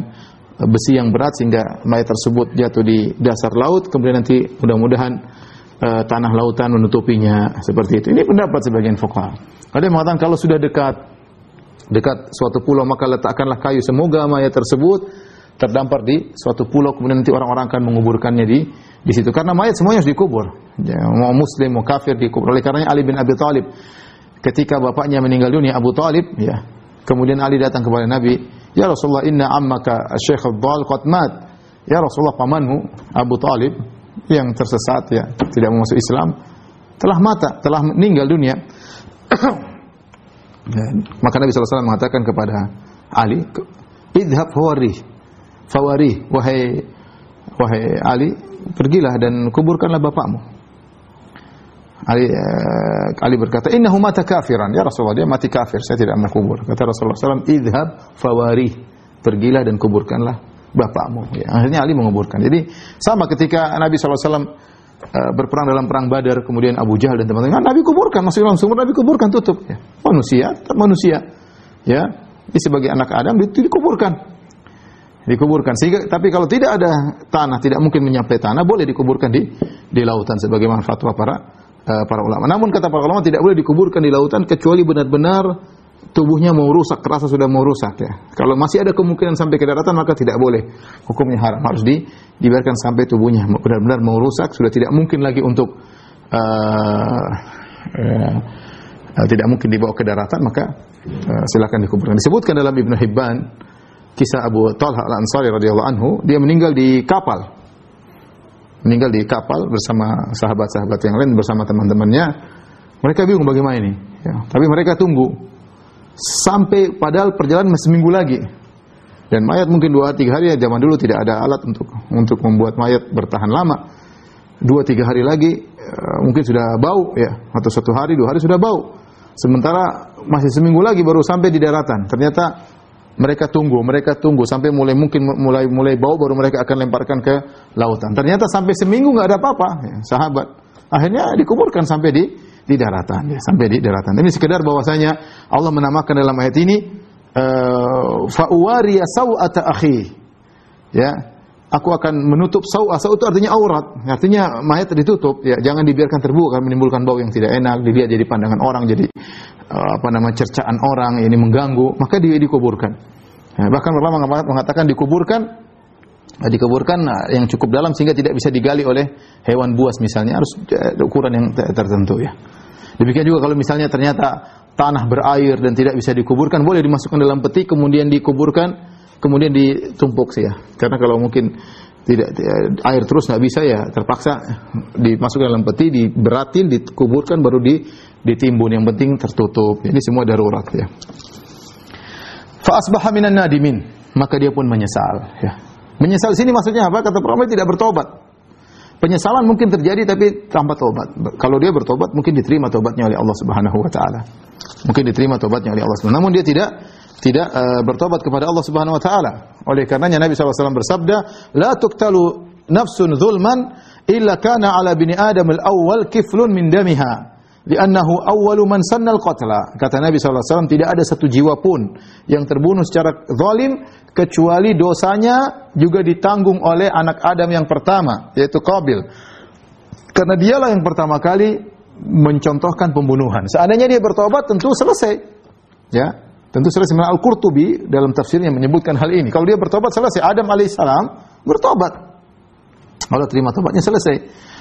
eh, besi yang berat sehingga mayat tersebut jatuh di dasar laut. Kemudian nanti mudah-mudahan uh, tanah lautan menutupinya seperti itu. Ini pendapat sebagian fuqaha. Ada yang mengatakan kalau sudah dekat dekat suatu pulau maka letakkanlah kayu semoga mayat tersebut terdampar di suatu pulau kemudian nanti orang-orang akan menguburkannya di di situ. Karena mayat semuanya harus dikubur. Ya, mau muslim mau kafir dikubur. Oleh karenanya Ali bin Abi Thalib ketika bapaknya meninggal dunia Abu Thalib ya kemudian Ali datang kepada Nabi ya Rasulullah inna ammaka Syekh Abdul qad mat. Ya Rasulullah pamanmu Abu Thalib yang tersesat ya, tidak masuk Islam, telah mata, telah meninggal dunia. ya, maka Nabi SAW mengatakan kepada Ali, idhab fawari, fawari, wahai wahai Ali, pergilah dan kuburkanlah bapakmu. Ali, uh, Ali berkata, Innahu mata kafiran. Ya Rasulullah, dia mati kafir. Saya tidak mau kubur. Kata Rasulullah SAW, idhab fawari. Pergilah dan kuburkanlah bapakmu. Ya, akhirnya Ali menguburkan. Jadi sama ketika Nabi SAW eh, berperang dalam perang Badar, kemudian Abu Jahal dan teman-teman, Nabi kuburkan, dalam sumur, Nabi kuburkan, tutup. Ya. Manusia, manusia. Ya, ini sebagai anak Adam dikuburkan. Dikuburkan. Sehingga, tapi kalau tidak ada tanah, tidak mungkin menyampai tanah, boleh dikuburkan di di lautan sebagaimana fatwa para uh, para ulama. Namun kata para ulama tidak boleh dikuburkan di lautan kecuali benar-benar tubuhnya mau rusak, terasa sudah mau rusak ya. Kalau masih ada kemungkinan sampai ke daratan maka tidak boleh. Hukumnya haram, harus di, dibiarkan sampai tubuhnya benar-benar mau rusak, sudah tidak mungkin lagi untuk uh, uh, tidak mungkin dibawa ke daratan maka uh, silakan dikuburkan. Disebutkan dalam Ibnu Hibban kisah Abu Talha Al-Ansari radhiyallahu anhu, dia meninggal di kapal. Meninggal di kapal bersama sahabat-sahabat yang lain bersama teman-temannya. Mereka bingung bagaimana ini. Ya, tapi mereka tunggu sampai padahal perjalanan masih seminggu lagi. Dan mayat mungkin dua tiga hari ya zaman dulu tidak ada alat untuk untuk membuat mayat bertahan lama. Dua tiga hari lagi uh, mungkin sudah bau ya atau satu hari dua hari sudah bau. Sementara masih seminggu lagi baru sampai di daratan. Ternyata mereka tunggu, mereka tunggu sampai mulai mungkin mulai mulai bau baru mereka akan lemparkan ke lautan. Ternyata sampai seminggu nggak ada apa-apa, ya, sahabat. Akhirnya dikuburkan sampai di di daratan ya, sampai di daratan. Ini sekedar bahwasanya Allah menamakan dalam ayat ini uh, fa'uwariya sau'ata akhi. Ya, aku akan menutup. Sau' itu artinya aurat. Artinya mayat ditutup, ya, jangan dibiarkan terbuka menimbulkan bau yang tidak enak, dilihat jadi pandangan orang, jadi apa nama cercaan orang, ini mengganggu, maka dia dikuburkan. Ya, bahkan ulama mengatakan dikuburkan dikuburkan nah, yang cukup dalam sehingga tidak bisa digali oleh hewan buas misalnya harus eh, ukuran yang tertentu ya. Demikian juga kalau misalnya ternyata tanah berair dan tidak bisa dikuburkan, boleh dimasukkan dalam peti kemudian dikuburkan, kemudian ditumpuk sih ya. Karena kalau mungkin tidak air terus nggak bisa ya terpaksa dimasukkan dalam peti, diberatin, dikuburkan baru di ditimbun. Yang penting tertutup. Ini semua darurat ya. Fa asbaha minan nadimin, maka dia pun menyesal ya. Menyesal sini maksudnya apa? Kata para tidak bertobat. Penyesalan mungkin terjadi tapi tanpa tobat. Kalau dia bertobat mungkin diterima tobatnya oleh Allah Subhanahu wa taala. Mungkin diterima tobatnya oleh Allah Subhanahu Namun dia tidak tidak uh, bertobat kepada Allah Subhanahu wa taala. Oleh karenanya Nabi SAW bersabda, "La tuqtalu nafsun zulman illa kana ala bini Adam al-awwal kiflun min damiha." Li'annahu awwalu man sannal qatla. Kata Nabi SAW, tidak ada satu jiwa pun yang terbunuh secara zalim kecuali dosanya juga ditanggung oleh anak Adam yang pertama, yaitu Qabil. Karena dialah yang pertama kali mencontohkan pembunuhan. Seandainya dia bertobat tentu selesai. Ya, tentu selesai. Al-Qurtubi dalam tafsirnya menyebutkan hal ini. Kalau dia bertobat selesai. Adam alaihissalam bertobat. Allah terima tobatnya selesai.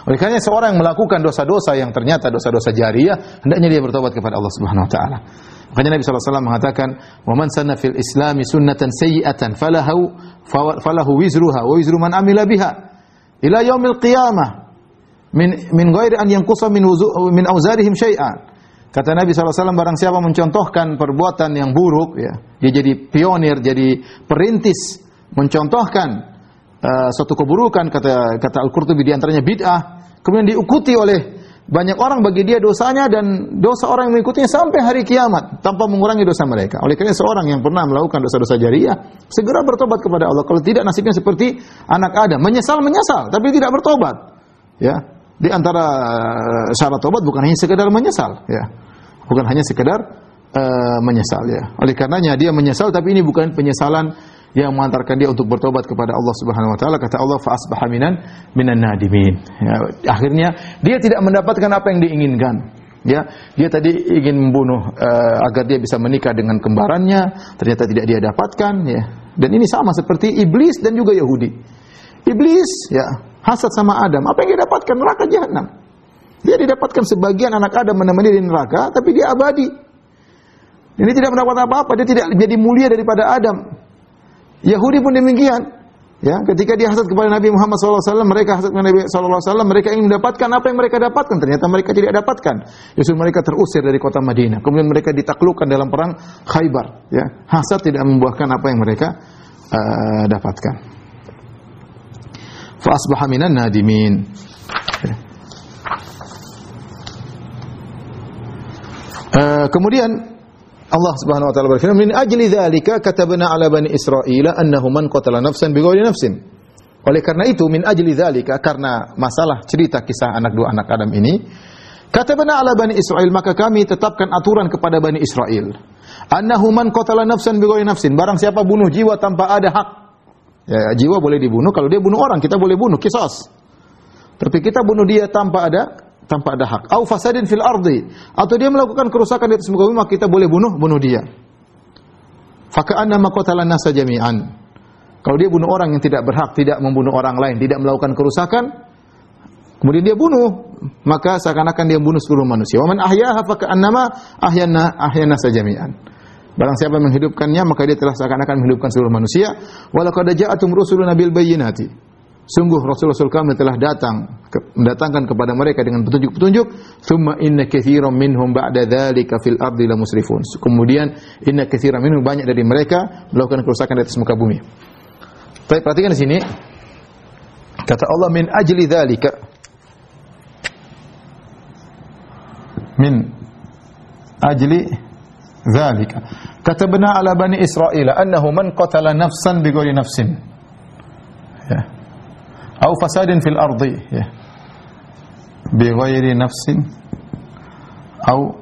Oleh karena seorang yang melakukan dosa-dosa yang ternyata dosa-dosa jariah, hendaknya dia bertobat kepada Allah Subhanahu wa taala. Makanya Nabi SAW mengatakan, "Wa man sanna fil Islami sunnatan sayyi'atan falahu falahu wizruha wa wizru man amila biha ila yaumil qiyamah min min ghairi an yanqusa min wuzu, min auzarihim syai'an." Kata Nabi SAW, barang siapa mencontohkan perbuatan yang buruk, ya, dia jadi pionir, jadi perintis, mencontohkan uh, suatu keburukan, kata kata Al-Qurtubi di antaranya bid'ah, kemudian diikuti oleh banyak orang bagi dia dosanya dan dosa orang yang mengikutinya sampai hari kiamat tanpa mengurangi dosa mereka. Oleh karena seorang yang pernah melakukan dosa-dosa jariah segera bertobat kepada Allah. Kalau tidak nasibnya seperti anak Adam, menyesal menyesal tapi tidak bertobat. Ya. Di antara eh, syarat tobat bukan hanya sekedar menyesal, ya bukan hanya sekedar uh, menyesal ya. Oleh karenanya dia menyesal tapi ini bukan penyesalan yang mengantarkan dia untuk bertobat kepada Allah Subhanahu wa taala. Kata Allah fa asbaha minan minan nadimin. Ya, akhirnya dia tidak mendapatkan apa yang diinginkan. Ya dia tadi ingin membunuh uh, agar dia bisa menikah dengan kembarannya. Ternyata tidak dia dapatkan ya. Dan ini sama seperti iblis dan juga Yahudi. Iblis ya hasad sama Adam. Apa yang dia dapatkan? Neraka jahanam dia didapatkan sebagian anak Adam menemani di neraka, tapi dia abadi. Ini tidak mendapat apa-apa, dia tidak jadi mulia daripada Adam. Yahudi pun demikian. Ya, ketika dia hasad kepada Nabi Muhammad SAW, mereka hasad kepada Nabi SAW, mereka ingin mendapatkan apa yang mereka dapatkan. Ternyata mereka tidak dapatkan. Justru mereka terusir dari kota Madinah. Kemudian mereka ditaklukkan dalam perang Khaybar. Ya, hasad tidak membuahkan apa yang mereka uh, dapatkan. Fa asbaha minan nadimin. Uh, kemudian Allah Subhanahu wa taala berfirman, "Min ajli dzalika katabna 'ala bani Israil annahu man qatala nafsan bighairi nafsin." Oleh karena itu, min ajli dzalika karena masalah cerita kisah anak dua anak Adam ini, katabna 'ala bani Israil maka kami tetapkan aturan kepada bani Israel. Annahu man qatala nafsan bighairi nafsin, barang siapa bunuh jiwa tanpa ada hak. Ya, jiwa boleh dibunuh kalau dia bunuh orang, kita boleh bunuh kisos. Tapi kita bunuh dia tanpa ada tanpa ada hak. Au fasadin fil ardi atau dia melakukan kerusakan di atas muka bumi kita boleh bunuh bunuh dia. Faka'anna maqatalan nasa jami'an. Kalau dia bunuh orang yang tidak berhak, tidak membunuh orang lain, tidak melakukan kerusakan, kemudian dia bunuh, maka seakan-akan dia bunuh seluruh manusia. Wa man ahyaha faka'annama ahyana ahyana sajami'an. Barang siapa menghidupkannya maka dia telah seakan-akan menghidupkan seluruh manusia. Walaqad ja'atum rusuluna bil bayyinati. Sungguh Rasul-Rasul kami telah datang ke, mendatangkan kepada mereka dengan petunjuk-petunjuk. Thumma inna katsiran minhum ba'da dzalika fil ardi la musrifun. Kemudian inna katsiran minhum banyak dari mereka melakukan kerusakan di atas muka bumi. Tapi perhatikan di sini kata Allah min ajli dzalika min ajli dzalika katabna ala bani Israil annahu man qatala nafsan bighairi nafsin. Ya atau fasadin fil ardi ya. bi ghairi nafsin atau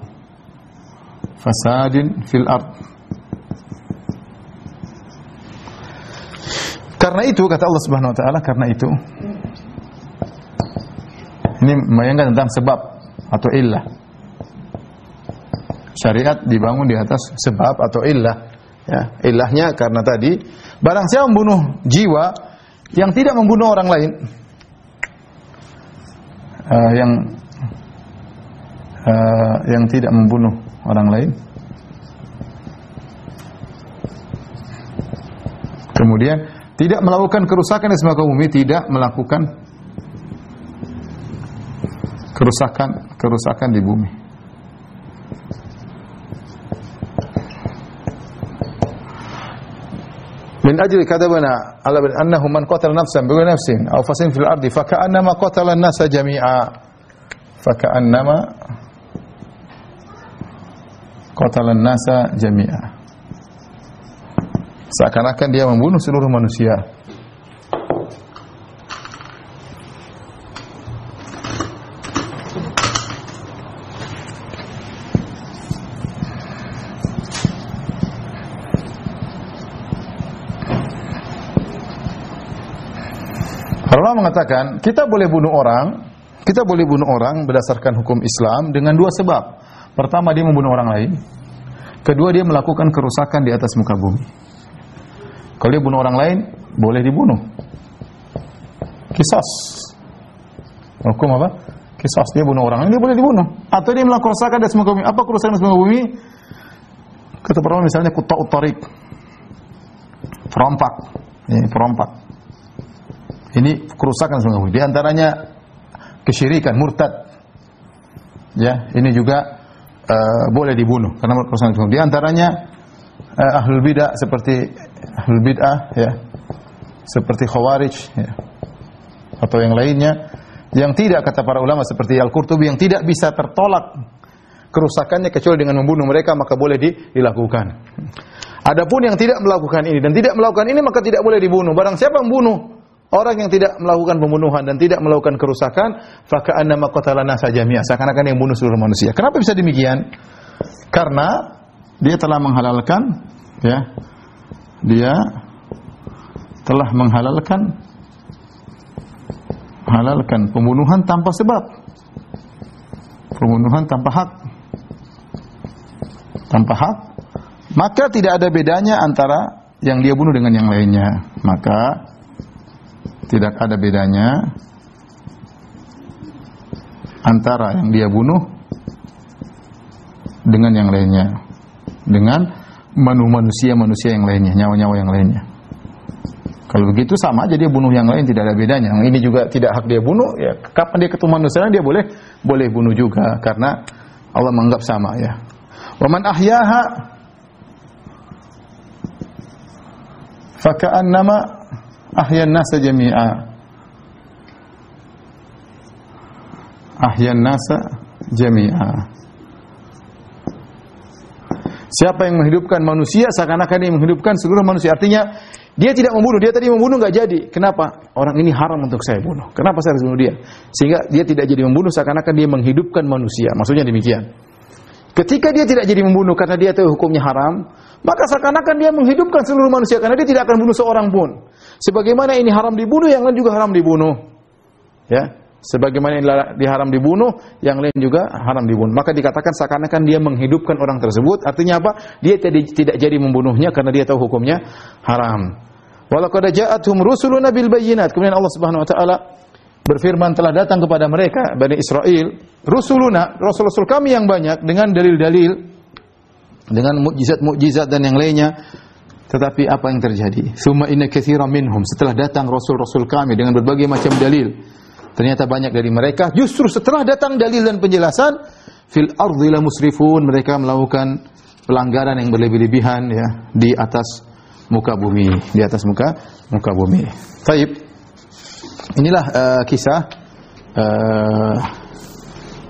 fasadin fil ard karena itu kata Allah Subhanahu wa taala karena itu ini membayangkan tentang sebab atau illah. Syariat dibangun di atas sebab atau illah. Ya illahnya karena tadi barang siapa membunuh jiwa yang tidak membunuh orang lain. Uh, yang uh, yang tidak membunuh orang lain. Kemudian tidak melakukan kerusakan di semua bumi tidak melakukan kerusakan kerusakan di bumi min ajli kadabana ala bin annahu man qatala nafsan bi nafsin aw fasin fil ardi fa ka'annama qatala an-nasa jami'a fa ka'annama qatala an-nasa jami'a seakan-akan dia membunuh seluruh manusia Ulama mengatakan kita boleh bunuh orang, kita boleh bunuh orang berdasarkan hukum Islam dengan dua sebab. Pertama dia membunuh orang lain. Kedua dia melakukan kerusakan di atas muka bumi. Kalau dia bunuh orang lain, boleh dibunuh. Kisos. Hukum apa? Kisos dia bunuh orang, dia boleh dibunuh. Atau dia melakukan kerusakan di muka bumi. Apa kerusakan di muka bumi? Kata para misalnya kutta utarik. Perompak. Ini perompak. Ini kerusakan bumi. Di antaranya kesyirikan, murtad. Ya, ini juga uh, boleh dibunuh karena kerusakan bumi. Di antaranya uh, ahlul bidah seperti ahlul bid'ah ya. Seperti khawarij ya. Atau yang lainnya yang tidak kata para ulama seperti Al-Qurtubi yang tidak bisa tertolak kerusakannya kecuali dengan membunuh mereka maka boleh dilakukan. Adapun yang tidak melakukan ini dan tidak melakukan ini maka tidak boleh dibunuh. Barang siapa membunuh orang yang tidak melakukan pembunuhan dan tidak melakukan kerusakan, faka'annama qatala nasa jami'a. Seakan-akan yang bunuh seluruh manusia. Kenapa bisa demikian? Karena dia telah menghalalkan ya. Dia telah menghalalkan halalkan pembunuhan tanpa sebab. Pembunuhan tanpa hak. Tanpa hak, maka tidak ada bedanya antara yang dia bunuh dengan yang lainnya. Maka tidak ada bedanya antara yang dia bunuh dengan yang lainnya. Dengan manusia-manusia yang lainnya, nyawa-nyawa yang lainnya. Kalau begitu sama aja dia bunuh yang lain tidak ada bedanya. Yang ini juga tidak hak dia bunuh, ya kapan dia ketemu manusia dia boleh boleh bunuh juga karena Allah menganggap sama ya. Wa man ahyaha faka'annama ahyan nasa jami'a. Ahyan nasa jami'a. Siapa yang menghidupkan manusia seakan-akan dia menghidupkan seluruh manusia. Artinya dia tidak membunuh, dia tadi membunuh nggak jadi. Kenapa? Orang ini haram untuk saya bunuh. Kenapa saya harus bunuh dia? Sehingga dia tidak jadi membunuh seakan-akan dia menghidupkan manusia. Maksudnya demikian. Ketika dia tidak jadi membunuh karena dia tahu hukumnya haram, maka seakan-akan dia menghidupkan seluruh manusia karena dia tidak akan bunuh seorang pun. Sebagaimana ini haram dibunuh, yang lain juga haram dibunuh. Ya, sebagaimana ini diharam dibunuh, yang lain juga haram dibunuh. Maka dikatakan seakan-akan dia menghidupkan orang tersebut. Artinya apa? Dia tidak, jadi membunuhnya karena dia tahu hukumnya haram. Walaqad ja'atuhum rusuluna bil bayyinat. Kemudian Allah Subhanahu wa taala berfirman telah datang kepada mereka Bani Israel rusuluna, rasul-rasul kami yang banyak dengan dalil-dalil dengan mukjizat-mukjizat dan yang lainnya. Tetapi apa yang terjadi? Summa inna katsiran minhum setelah datang rasul-rasul kami dengan berbagai macam dalil Ternyata banyak dari mereka justru setelah datang dalil dan penjelasan fil ardi la musrifun mereka melakukan pelanggaran yang berlebih-lebihan ya di atas muka bumi, di atas muka muka bumi. Taib. Inilah uh, kisah uh,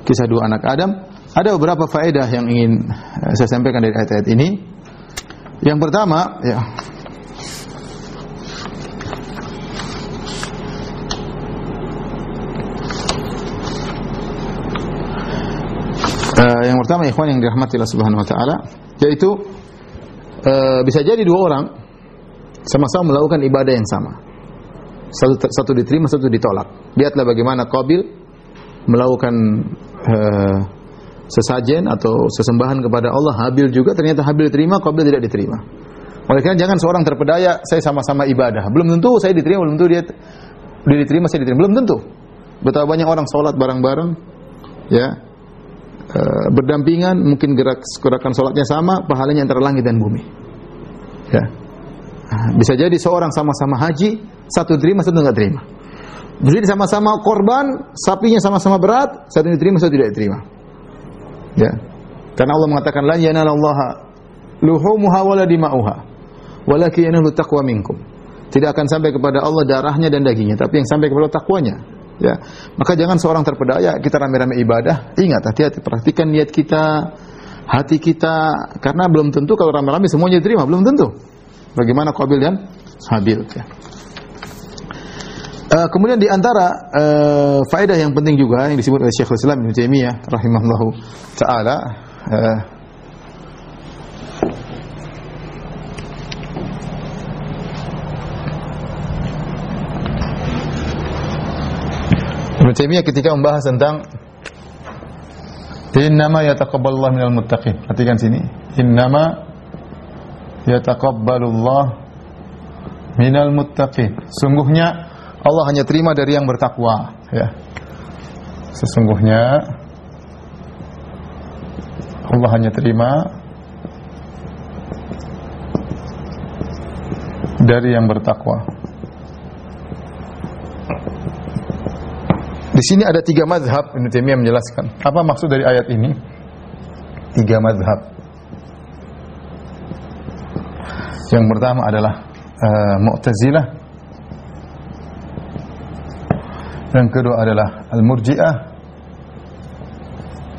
kisah dua anak Adam. Ada beberapa faedah yang ingin uh, saya sampaikan dari ayat-ayat ini. Yang pertama, ya, Uh, yang pertama ikhwan yang dirahmati Allah Subhanahu wa taala yaitu uh, bisa jadi dua orang sama-sama melakukan ibadah yang sama. Satu satu diterima, satu ditolak. Lihatlah bagaimana Qabil melakukan uh, sesajen atau sesembahan kepada Allah, Habil juga ternyata Habil diterima, Qabil tidak diterima. Oleh karena jangan seorang terpedaya saya sama-sama ibadah. Belum tentu saya diterima, belum tentu dia, dia diterima, saya diterima. Belum tentu. Betapa banyak orang sholat bareng-bareng, ya, Eh, berdampingan, mungkin gerak gerakan sholatnya sama, pahalanya antara langit dan bumi. Ya. Ah, bisa jadi seorang sama-sama haji, satu terima, satu tidak terima. Jadi sama-sama korban, sapinya sama-sama berat, satu diterima, satu tidak diterima. Ya. Karena Allah mengatakan la yanalallaha luhumuha wala dima'uha walakin yanalu taqwa minkum. Tidak akan sampai kepada Allah darahnya dan dagingnya, tapi yang sampai kepada takwanya. Ya. Maka jangan seorang terpedaya kita rame-rame ibadah, ingat hati-hati perhatikan niat kita, hati kita karena belum tentu kalau rame-rame semuanya diterima, belum tentu. Bagaimana Qabil dan Habil ya. Uh, kemudian di antara uh, faedah yang penting juga yang disebut oleh Syekhul Islam Ibnu Taimiyah rahimahullahu taala uh, Ibnu Taimiyah ketika membahas tentang innama yataqabbalullah minal muttaqin. Perhatikan sini. Innama yataqabbalullah minal muttaqin. Sungguhnya Allah hanya terima dari yang bertakwa, ya. sesungguhnya Allah hanya terima dari yang bertakwa. Di sini ada tiga madhab Ibn Taimiyah menjelaskan. Apa maksud dari ayat ini? Tiga madhab. Yang pertama adalah uh, Mu'tazilah. Yang kedua adalah Al-Murji'ah.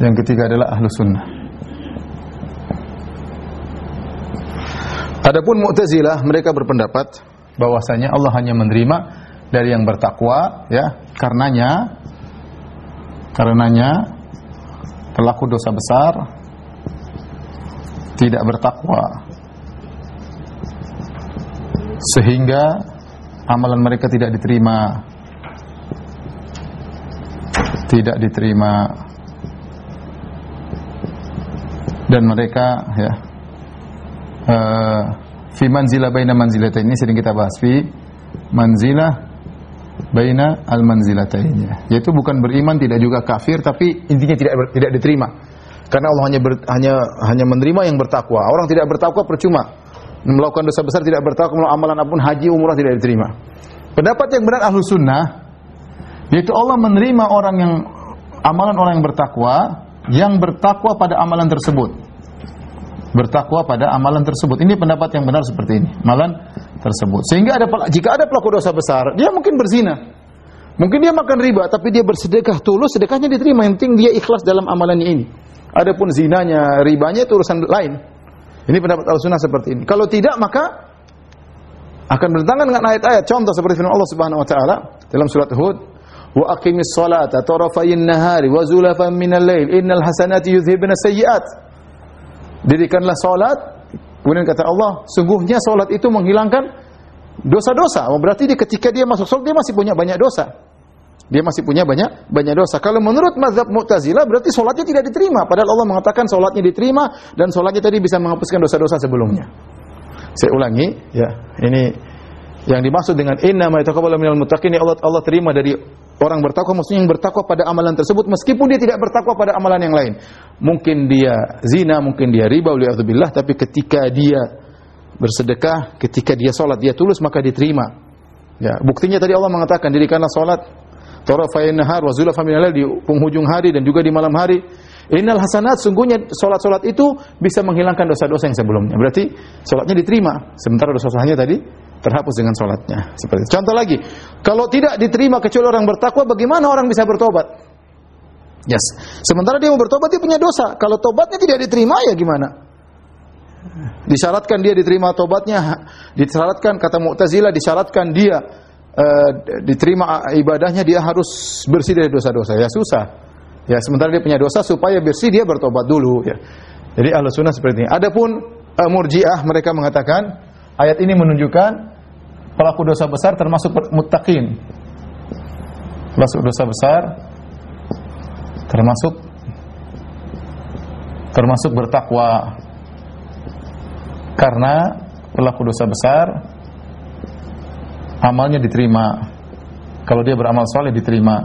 Yang ketiga adalah Ahlu Sunnah. Adapun Mu'tazilah mereka berpendapat bahwasanya Allah hanya menerima dari yang bertakwa ya karenanya karenanya pelaku dosa besar tidak bertakwa sehingga amalan mereka tidak diterima. Tidak diterima. Dan mereka ya uh, fi manzilah baina manzilatain. Ini sering kita bahas. Fi manzilah baina al manzilatainnya yaitu bukan beriman tidak juga kafir tapi intinya tidak tidak diterima. Karena Allah hanya ber, hanya hanya menerima yang bertakwa. Orang tidak bertakwa percuma melakukan dosa besar tidak bertakwa amalan apa pun haji umrah tidak diterima pendapat yang benar ahlu sunnah yaitu Allah menerima orang yang amalan orang yang bertakwa yang bertakwa pada amalan tersebut bertakwa pada amalan tersebut. Ini pendapat yang benar seperti ini, amalan tersebut. Sehingga ada jika ada pelaku dosa besar, dia mungkin berzina. Mungkin dia makan riba, tapi dia bersedekah tulus, sedekahnya diterima. Yang penting dia ikhlas dalam amalannya ini. Adapun zinanya, ribanya itu urusan lain. Ini pendapat al-sunnah seperti ini. Kalau tidak, maka akan bertentangan dengan ayat-ayat. Contoh seperti firman Allah Subhanahu wa taala dalam surat Hud, "Wa aqimis salata tarafayin nahari wa zulafan minal lail, innal hasanati yudhhibna sayyi'at." Dirikanlah salat. Kemudian kata Allah, sungguhnya salat itu menghilangkan dosa-dosa. Berarti dia ketika dia masuk salat dia masih punya banyak dosa. Dia masih punya banyak banyak dosa. Kalau menurut mazhab Mu'tazilah berarti salatnya tidak diterima. Padahal Allah mengatakan salatnya diterima dan salatnya tadi bisa menghapuskan dosa-dosa sebelumnya. Saya ulangi, ya. Ini yang dimaksud dengan inna ma yataqabbalu minal muttaqin Allah Allah terima dari orang bertakwa maksudnya yang bertakwa pada amalan tersebut meskipun dia tidak bertakwa pada amalan yang lain. Mungkin dia zina, mungkin dia riba billah tapi ketika dia bersedekah, ketika dia salat dia tulus maka diterima. Ya, buktinya tadi Allah mengatakan dirikanlah salat tarafayn nahar wa zulafa min di penghujung hari dan juga di malam hari. Innal hasanat sungguhnya salat-salat itu bisa menghilangkan dosa-dosa yang sebelumnya. Berarti salatnya diterima sementara dosa-dosanya tadi terhapus dengan sholatnya. Seperti itu. Contoh lagi, kalau tidak diterima kecuali orang bertakwa, bagaimana orang bisa bertobat? Yes. Sementara dia mau bertobat dia punya dosa. Kalau tobatnya tidak diterima ya gimana? Disyaratkan dia diterima tobatnya, disyaratkan kata Mu'tazilah disyaratkan dia uh, diterima ibadahnya dia harus bersih dari dosa-dosa. Ya susah. Ya sementara dia punya dosa supaya bersih dia bertobat dulu ya. Jadi ahlu sunnah seperti ini. Adapun uh, murjiah mereka mengatakan ayat ini menunjukkan pelaku dosa besar termasuk muttaqin. Pelaku dosa besar termasuk termasuk bertakwa. Karena pelaku dosa besar amalnya diterima. Kalau dia beramal soleh diterima.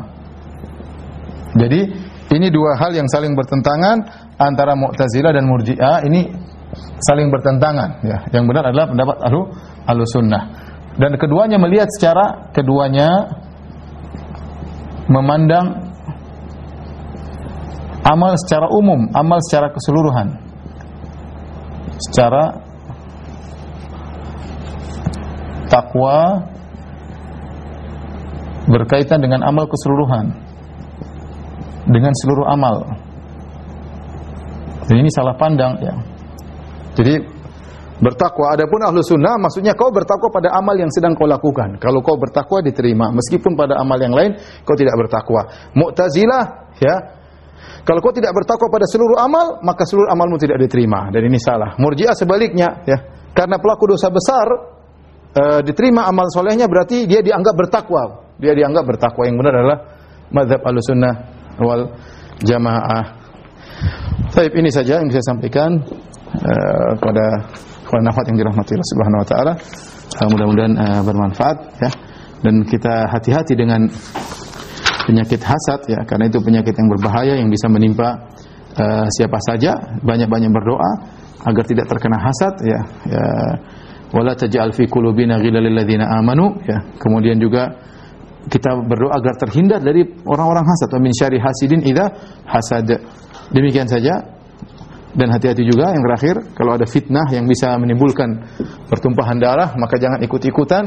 Jadi ini dua hal yang saling bertentangan antara Mu'tazilah dan Murji'ah ini saling bertentangan ya. Yang benar adalah pendapat ahlu ahlu sunnah dan keduanya melihat secara keduanya memandang amal secara umum, amal secara keseluruhan. Secara takwa berkaitan dengan amal keseluruhan. Dengan seluruh amal. Dan ini salah pandang ya. Jadi bertakwa. Adapun ahlu sunnah maksudnya kau bertakwa pada amal yang sedang kau lakukan. Kalau kau bertakwa diterima, meskipun pada amal yang lain kau tidak bertakwa. Mu'tazilah ya. Kalau kau tidak bertakwa pada seluruh amal, maka seluruh amalmu tidak diterima. Dan ini salah. Murji'ah sebaliknya ya. Karena pelaku dosa besar e, diterima amal solehnya berarti dia dianggap bertakwa. Dia dianggap bertakwa. Yang benar adalah madhab sunnah wal jamaah. Baik, ini saja yang bisa saya sampaikan uh, kepada Kawan nafat yang dirahmati Allah Subhanahu wa taala. Uh, mudah-mudahan uh, bermanfaat ya. Dan kita hati-hati dengan penyakit hasad ya karena itu penyakit yang berbahaya yang bisa menimpa uh, siapa saja banyak-banyak berdoa agar tidak terkena hasad ya ya wala taj'al fi qulubina amanu ya kemudian juga kita berdoa agar terhindar dari orang-orang hasad. Wa min syarri hasidin idza hasad. Demikian saja. Dan hati-hati juga yang terakhir kalau ada fitnah yang bisa menimbulkan pertumpahan darah maka jangan ikut-ikutan.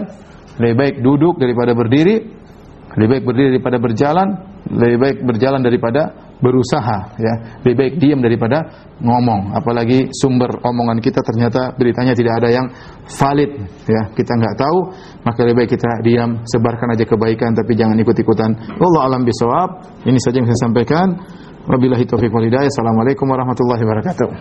Lebih baik duduk daripada berdiri lebih baik berdiri daripada berjalan lebih baik berjalan daripada berusaha ya. Lebih baik diam daripada ngomong. Apalagi sumber omongan kita ternyata beritanya tidak ada yang valid ya. Kita nggak tahu maka lebih baik kita diam sebarkan aja kebaikan tapi jangan ikut-ikutan. Allah alam bisawab ini saja yang saya sampaikan. Wabillahi taufiq wal hidayah. Assalamualaikum warahmatullahi wabarakatuh